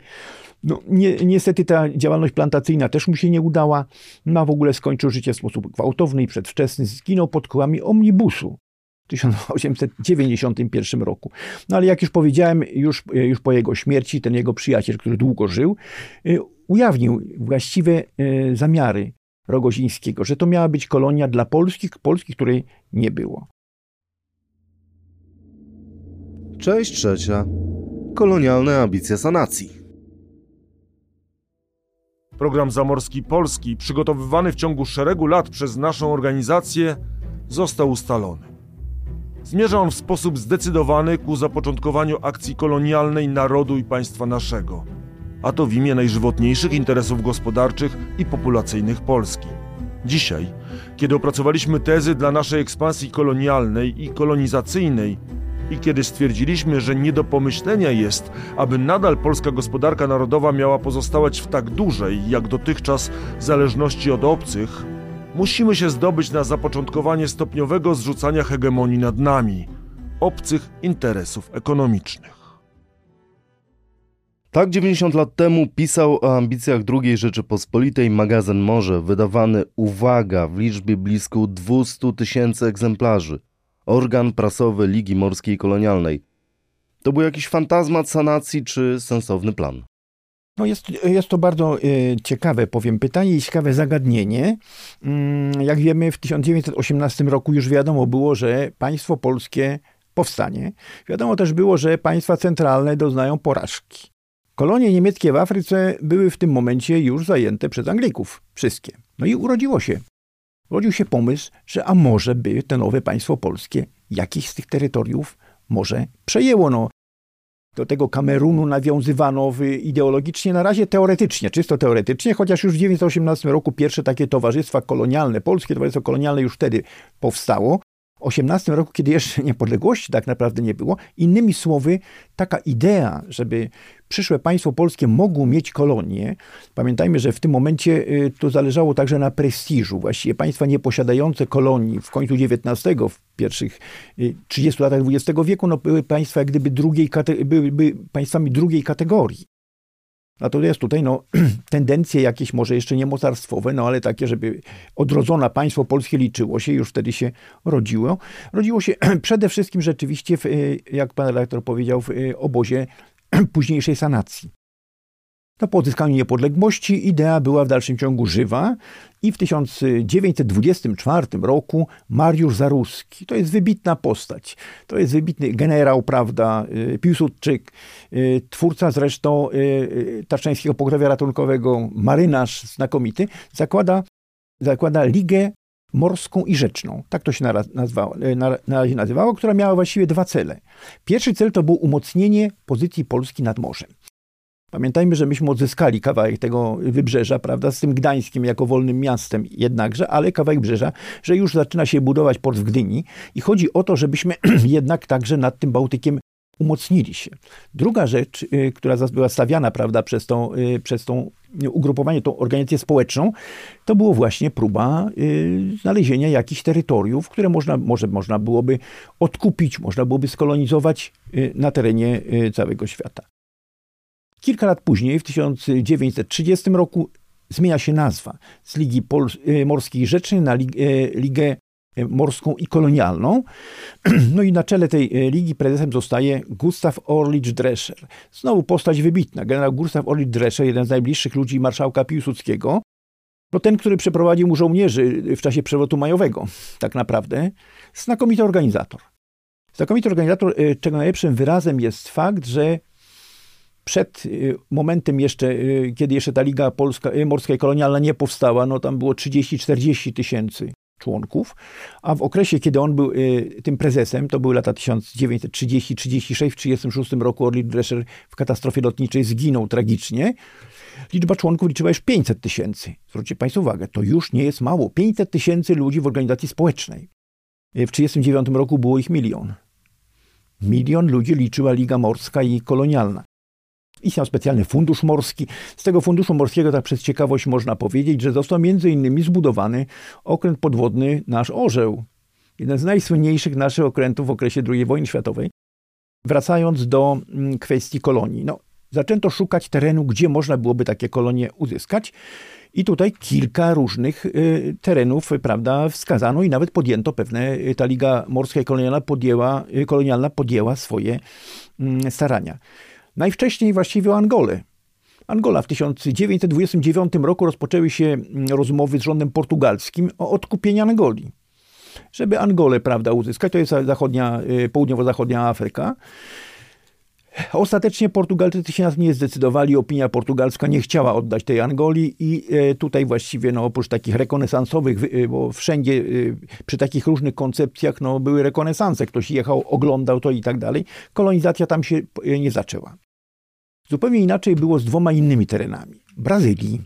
No, ni niestety ta działalność plantacyjna też mu się nie udała. Ma w ogóle skończył życie w sposób gwałtowny i przedwczesny. Zginął pod kołami omnibusu. w 1891 roku. No ale jak już powiedziałem, już, już po jego śmierci ten jego przyjaciel, który długo żył, y, ujawnił właściwe y, zamiary Rogozińskiego, że to miała być kolonia dla polskich, Polski, której nie było. Część trzecia. Kolonialne ambicje sanacji. Program Zamorski Polski, przygotowywany w ciągu szeregu lat przez naszą organizację, został ustalony. Zmierza on w sposób zdecydowany ku zapoczątkowaniu akcji kolonialnej narodu i państwa naszego, a to w imię najżywotniejszych interesów gospodarczych i populacyjnych Polski. Dzisiaj, kiedy opracowaliśmy tezy dla naszej ekspansji kolonialnej i kolonizacyjnej, i kiedy stwierdziliśmy, że nie do pomyślenia jest, aby nadal polska gospodarka narodowa miała pozostawać w tak dużej, jak dotychczas, zależności od obcych, musimy się zdobyć na zapoczątkowanie stopniowego zrzucania hegemonii nad nami, obcych interesów ekonomicznych. Tak 90 lat temu pisał o ambicjach II Rzeczypospolitej magazyn Morze, wydawany, uwaga, w liczbie blisko 200 tysięcy egzemplarzy organ prasowy Ligi Morskiej Kolonialnej. To był jakiś fantazmat sanacji czy sensowny plan? No jest, jest to bardzo y, ciekawe, powiem, pytanie i ciekawe zagadnienie. Mm, jak wiemy, w 1918 roku już wiadomo było, że państwo polskie powstanie. Wiadomo też było, że państwa centralne doznają porażki. Kolonie niemieckie w Afryce były w tym momencie już zajęte przez Anglików. Wszystkie. No i urodziło się rodził się pomysł, że a może by to nowe państwo polskie jakiś z tych terytoriów może przejęło. No, do tego Kamerunu nawiązywano ideologicznie, na razie teoretycznie, czysto teoretycznie, chociaż już w 1918 roku pierwsze takie towarzystwa kolonialne, polskie towarzystwo kolonialne już wtedy powstało. 18 roku, kiedy jeszcze *laughs* niepodległości tak naprawdę nie było. Innymi słowy, taka idea, żeby przyszłe państwo polskie mogło mieć kolonie, pamiętajmy, że w tym momencie y, to zależało także na prestiżu. Właściwie państwa nieposiadające kolonii w końcu XIX, w pierwszych 30 y, latach XX wieku, no były państwa jak gdyby drugiej, były państwami drugiej kategorii. Natomiast tutaj no, *clears throat* tendencje jakieś może jeszcze nie mocarstwowe, no ale takie, żeby odrodzone państwo polskie liczyło się, już wtedy się rodziło. Rodziło się *clears throat* przede wszystkim rzeczywiście, w, jak pan redaktor powiedział, w obozie *clears throat* późniejszej sanacji. No, po odzyskaniu niepodległości idea była w dalszym ciągu żywa i w 1924 roku Mariusz Zaruski, to jest wybitna postać, to jest wybitny generał, prawda, y, Piłsudczyk, y, twórca zresztą y, Tatrzańskiego Pogrzewia Ratunkowego, marynarz znakomity, zakłada, zakłada Ligę Morską i Rzeczną, tak to się na, nazwało, na, na razie nazywało, która miała właściwie dwa cele. Pierwszy cel to było umocnienie pozycji Polski nad morzem. Pamiętajmy, że myśmy odzyskali kawałek tego wybrzeża, prawda, z tym Gdańskim jako wolnym miastem jednakże, ale kawałek wybrzeża, że już zaczyna się budować port w Gdyni i chodzi o to, żebyśmy *clears throat* jednak także nad tym Bałtykiem umocnili się. Druga rzecz, y, która była stawiana, prawda, przez tą, y, przez tą ugrupowanie, tą organizację społeczną, to było właśnie próba y, znalezienia jakichś terytoriów, które można, może można byłoby odkupić, można byłoby skolonizować na terenie całego świata. Kilka lat później, w 1930 roku, zmienia się nazwa z Ligi Pol Morskiej Rzecznej na Ligę Morską i Kolonialną. *clears throat* No i na czele tej ligi prezesem zostaje Gustav Orlicz Drescher. Znowu postać wybitna. Generał Gustav Orlicz Drescher, jeden z najbliższych ludzi marszałka Piłsudskiego. To ten, który przeprowadził mu żołnierzy w czasie przewrotu majowego, tak naprawdę. Znakomity organizator. Znakomity organizator, czego najlepszym wyrazem jest fakt, że przed y, momentem jeszcze, y, kiedy jeszcze ta Liga Polska, y, Morska i Kolonialna nie powstała, no tam było 30-40 tysięcy członków, a w okresie, kiedy on był tym prezesem, to były lata 1930-36, w 1936 roku Orlik Drescher w katastrofie lotniczej zginął tragicznie, liczba członków liczyła już 500 tysięcy. Zwróćcie Państwo uwagę, to już nie jest mało. 500 tysięcy ludzi w organizacji społecznej. W 1939 roku było ich milion. Milion ludzi liczyła Liga Morska i Kolonialna. Istniał specjalny fundusz morski. Z tego funduszu morskiego, tak przez ciekawość można powiedzieć, że został między innymi zbudowany okręt podwodny nasz Orzeł. Jeden z najsłynniejszych naszych okrętów w okresie II wojny światowej. Wracając do mm, kwestii kolonii. No, zaczęto szukać terenu, gdzie można byłoby takie kolonie uzyskać. I tutaj kilka różnych y, terenów, prawda, wskazano i nawet podjęto pewne, y, ta Liga Morska i Kolonialna podjęła, y, kolonialna podjęła swoje mm, starania. Najwcześniej właściwie o Angolę. Angola w 1929 roku rozpoczęły się mm, rozmowy z rządem portugalskim o odkupieniu Angolii. Żeby Angolę, prawda, uzyskać, to jest zachodnia, y, południowo-zachodnia Afryka. Ostatecznie Portugalczycy się nas nie zdecydowali, opinia portugalska nie chciała oddać tej Angolii i y, tutaj właściwie no, oprócz takich rekonesansowych, y, bo wszędzie przy takich różnych koncepcjach no, były rekonesanse, ktoś jechał, oglądał to i tak dalej, kolonizacja tam się nie zaczęła. Zupełnie inaczej było z dwoma innymi terenami. Brazylii.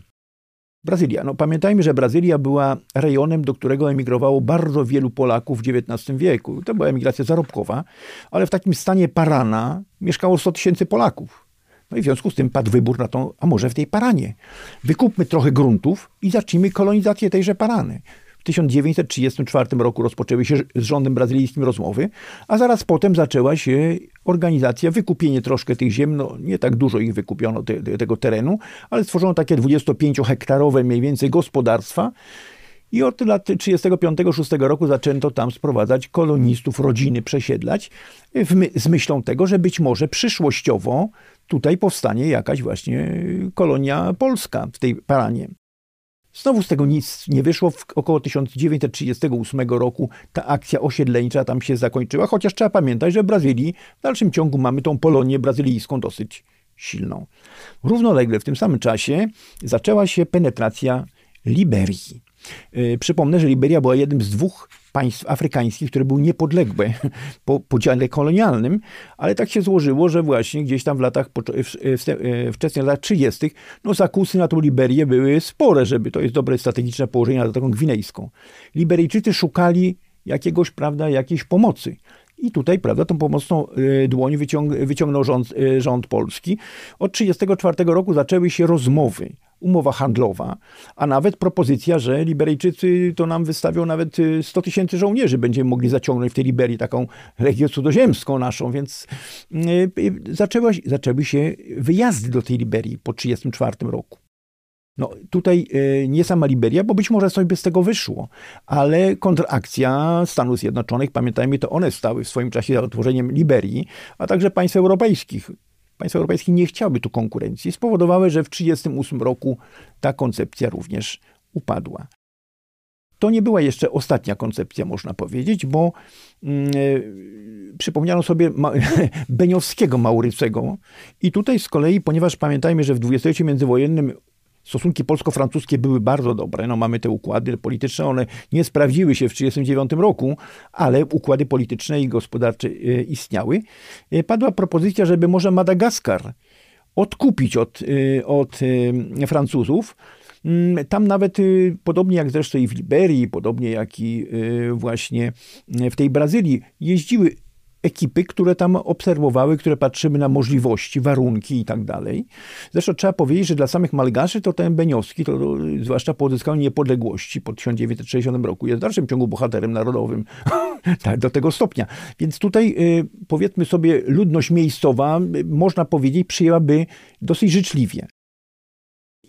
Brazylia. No, pamiętajmy, że Brazylia była rejonem, do którego emigrowało bardzo wielu Polaków w XIX wieku. To była emigracja zarobkowa, ale w takim stanie Parana mieszkało 100 tysięcy Polaków. No i w związku z tym padł wybór na to, a może w tej Paranie. Wykupmy trochę gruntów i zacznijmy kolonizację tejże Parany. 1934 roku rozpoczęły się z rządem brazylijskim rozmowy, a zaraz potem zaczęła się organizacja, wykupienie troszkę tych ziem, no nie tak dużo ich wykupiono te, tego terenu, ale stworzono takie 25-hektarowe mniej więcej gospodarstwa, i od lat 35-6 roku zaczęto tam sprowadzać kolonistów, rodziny przesiedlać, my, z myślą tego, że być może przyszłościowo tutaj powstanie jakaś właśnie kolonia polska w tej Paranie. Znowu z tego nic nie wyszło. W około 1938 roku ta akcja osiedleńcza tam się zakończyła, chociaż trzeba pamiętać, że w Brazylii w dalszym ciągu mamy tą Polonię brazylijską dosyć silną. Równolegle w tym samym czasie zaczęła się penetracja Liberii. Yy, przypomnę, że Liberia była jednym z dwóch państw afrykańskich, które były niepodległe po podziale kolonialnym, ale tak się złożyło, że właśnie gdzieś tam w latach, wczesnych latach 30. no zakusy na tą Liberię były spore, żeby to jest dobre strategiczne położenie na taką gwinejską. Liberyjczycy szukali jakiegoś, prawda, jakiejś pomocy. I tutaj, prawda, tą pomocną e, dłoń wyciąg wyciągnął rząd, rząd polski. Od 1934 roku zaczęły się rozmowy umowa handlowa, a nawet propozycja, że Liberyjczycy to nam wystawią nawet 100 y, tysięcy żołnierzy, będziemy mogli zaciągnąć w tej Liberii taką legię cudzoziemską naszą, więc y, y, zaczęły, zaczęły się wyjazdy do tej Liberii po 1934 roku. No tutaj nie sama Liberia, bo być może coś by z tego wyszło, ale kontrakcja Stanów Zjednoczonych, pamiętajmy, to one stały w swoim czasie za utworzeniem Liberii, a także państw europejskich państwa europejskie nie chciały tu konkurencji, spowodowały, że w 1938 roku ta koncepcja również upadła. To nie była jeszcze ostatnia koncepcja, można powiedzieć, bo yy, przypomniano sobie ma, *laughs* Beniowskiego Maurycego i tutaj z kolei, ponieważ pamiętajmy, że w dwudziestoleciu międzywojennym stosunki polsko-francuskie były bardzo dobre. No, mamy te układy polityczne, one nie sprawdziły się w 1939 roku, ale układy polityczne i gospodarcze e, istniały. E, padła propozycja, żeby może Madagaskar odkupić od, e, od Francuzów. Mm, tam nawet, podobnie jak zresztą i w Liberii, podobnie jak i właśnie w tej Brazylii, jeździły ekipy, które tam obserwowały, które patrzymy na możliwości, warunki i tak dalej. Zresztą trzeba powiedzieć, że dla samych Malgaszy to ten Beniowski, to, to zwłaszcza po odzyskaniu niepodległości po 1960 roku, jest w dalszym ciągu bohaterem narodowym. *laughs* tak, do tego stopnia. Więc tutaj y, powiedzmy sobie, ludność miejscowa, y, można powiedzieć, przyjęłaby dosyć życzliwie.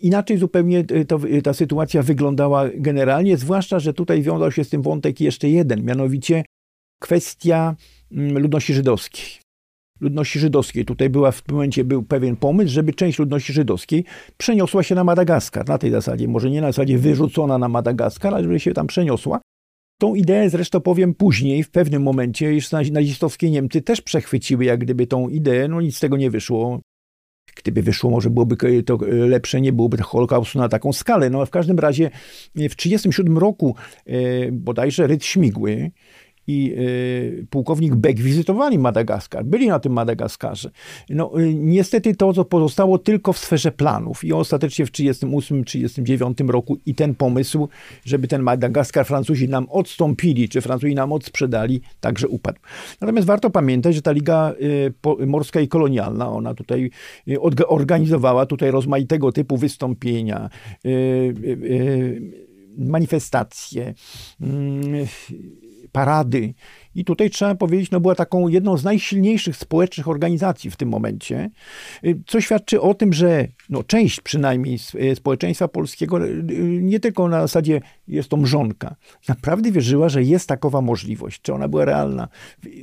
Inaczej zupełnie to, ta sytuacja wyglądała generalnie, zwłaszcza, że tutaj wiązał się z tym wątek jeszcze jeden, mianowicie kwestia ludności żydowskiej. Ludności żydowskiej. Tutaj była w tym momencie był pewien pomysł, żeby część ludności żydowskiej przeniosła się na Madagaskar. Na tej zasadzie, może nie na zasadzie wyrzucona na Madagaskar, ale żeby się tam przeniosła. Tą ideę zresztą powiem później, w pewnym momencie, już nazistowskie Niemcy też przechwyciły jak gdyby tą ideę, no nic z tego nie wyszło. Gdyby wyszło, może byłoby to lepsze, nie byłoby Holokaustu na taką skalę. No a w każdym razie w 1937 roku e, bodajże Ryd Śmigły i y, pułkownik Beck wizytowali Madagaskar, byli na tym Madagaskarze. No, y, niestety to co pozostało tylko w sferze planów i ostatecznie w 1938-1939 roku i ten pomysł, żeby ten Madagaskar Francuzi nam odstąpili, czy Francuzi nam odsprzedali, także upadł. Natomiast warto pamiętać, że ta Liga y, Morska i Kolonialna, ona tutaj organizowała tutaj rozmaitego typu wystąpienia, manifestacje, mm, parady. I tutaj trzeba powiedzieć, no była taką jedną z najsilniejszych społecznych organizacji w tym momencie, y, co świadczy o tym, że no, część przynajmniej y, społeczeństwa polskiego, y, nie tylko na zasadzie jest to mrzonka, naprawdę wierzyła, że jest takowa możliwość. Czy ona była realna?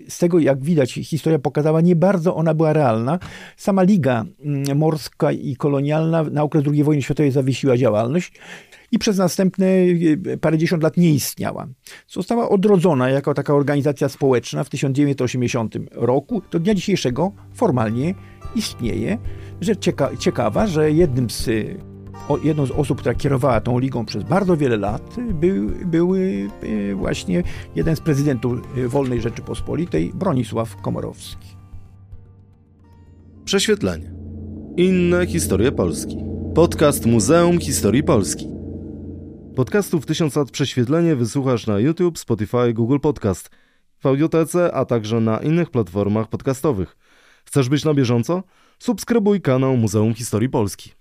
Z tego, jak widać, historia pokazała, nie bardzo ona była realna. Sama Liga mm, Morska i Kolonialna na okres II wojny światowej zawiesiła działalność i przez następne e, parędziesiąt lat nie istniała. Została odrodzona jako taka organizacja społeczna w 1980 roku. Do dnia dzisiejszego formalnie istnieje. Rzecz cieka ciekawa, że jednym z jedną z osób, która kierowała tą ligą przez bardzo wiele lat, był, był e, właśnie jeden z prezydentów e, Wolnej Rzeczypospolitej, Bronisław Komorowski. Prześwietlenie. Inne historie Polski. Podcast Muzeum Historii Polski. Podcastów 1000 lat prześwietlenie wysłuchasz na YouTube, Spotify, Google Podcast, w Audiotece, a także na innych platformach podcastowych. Chcesz być na bieżąco? Subskrybuj kanał Muzeum Historii Polski.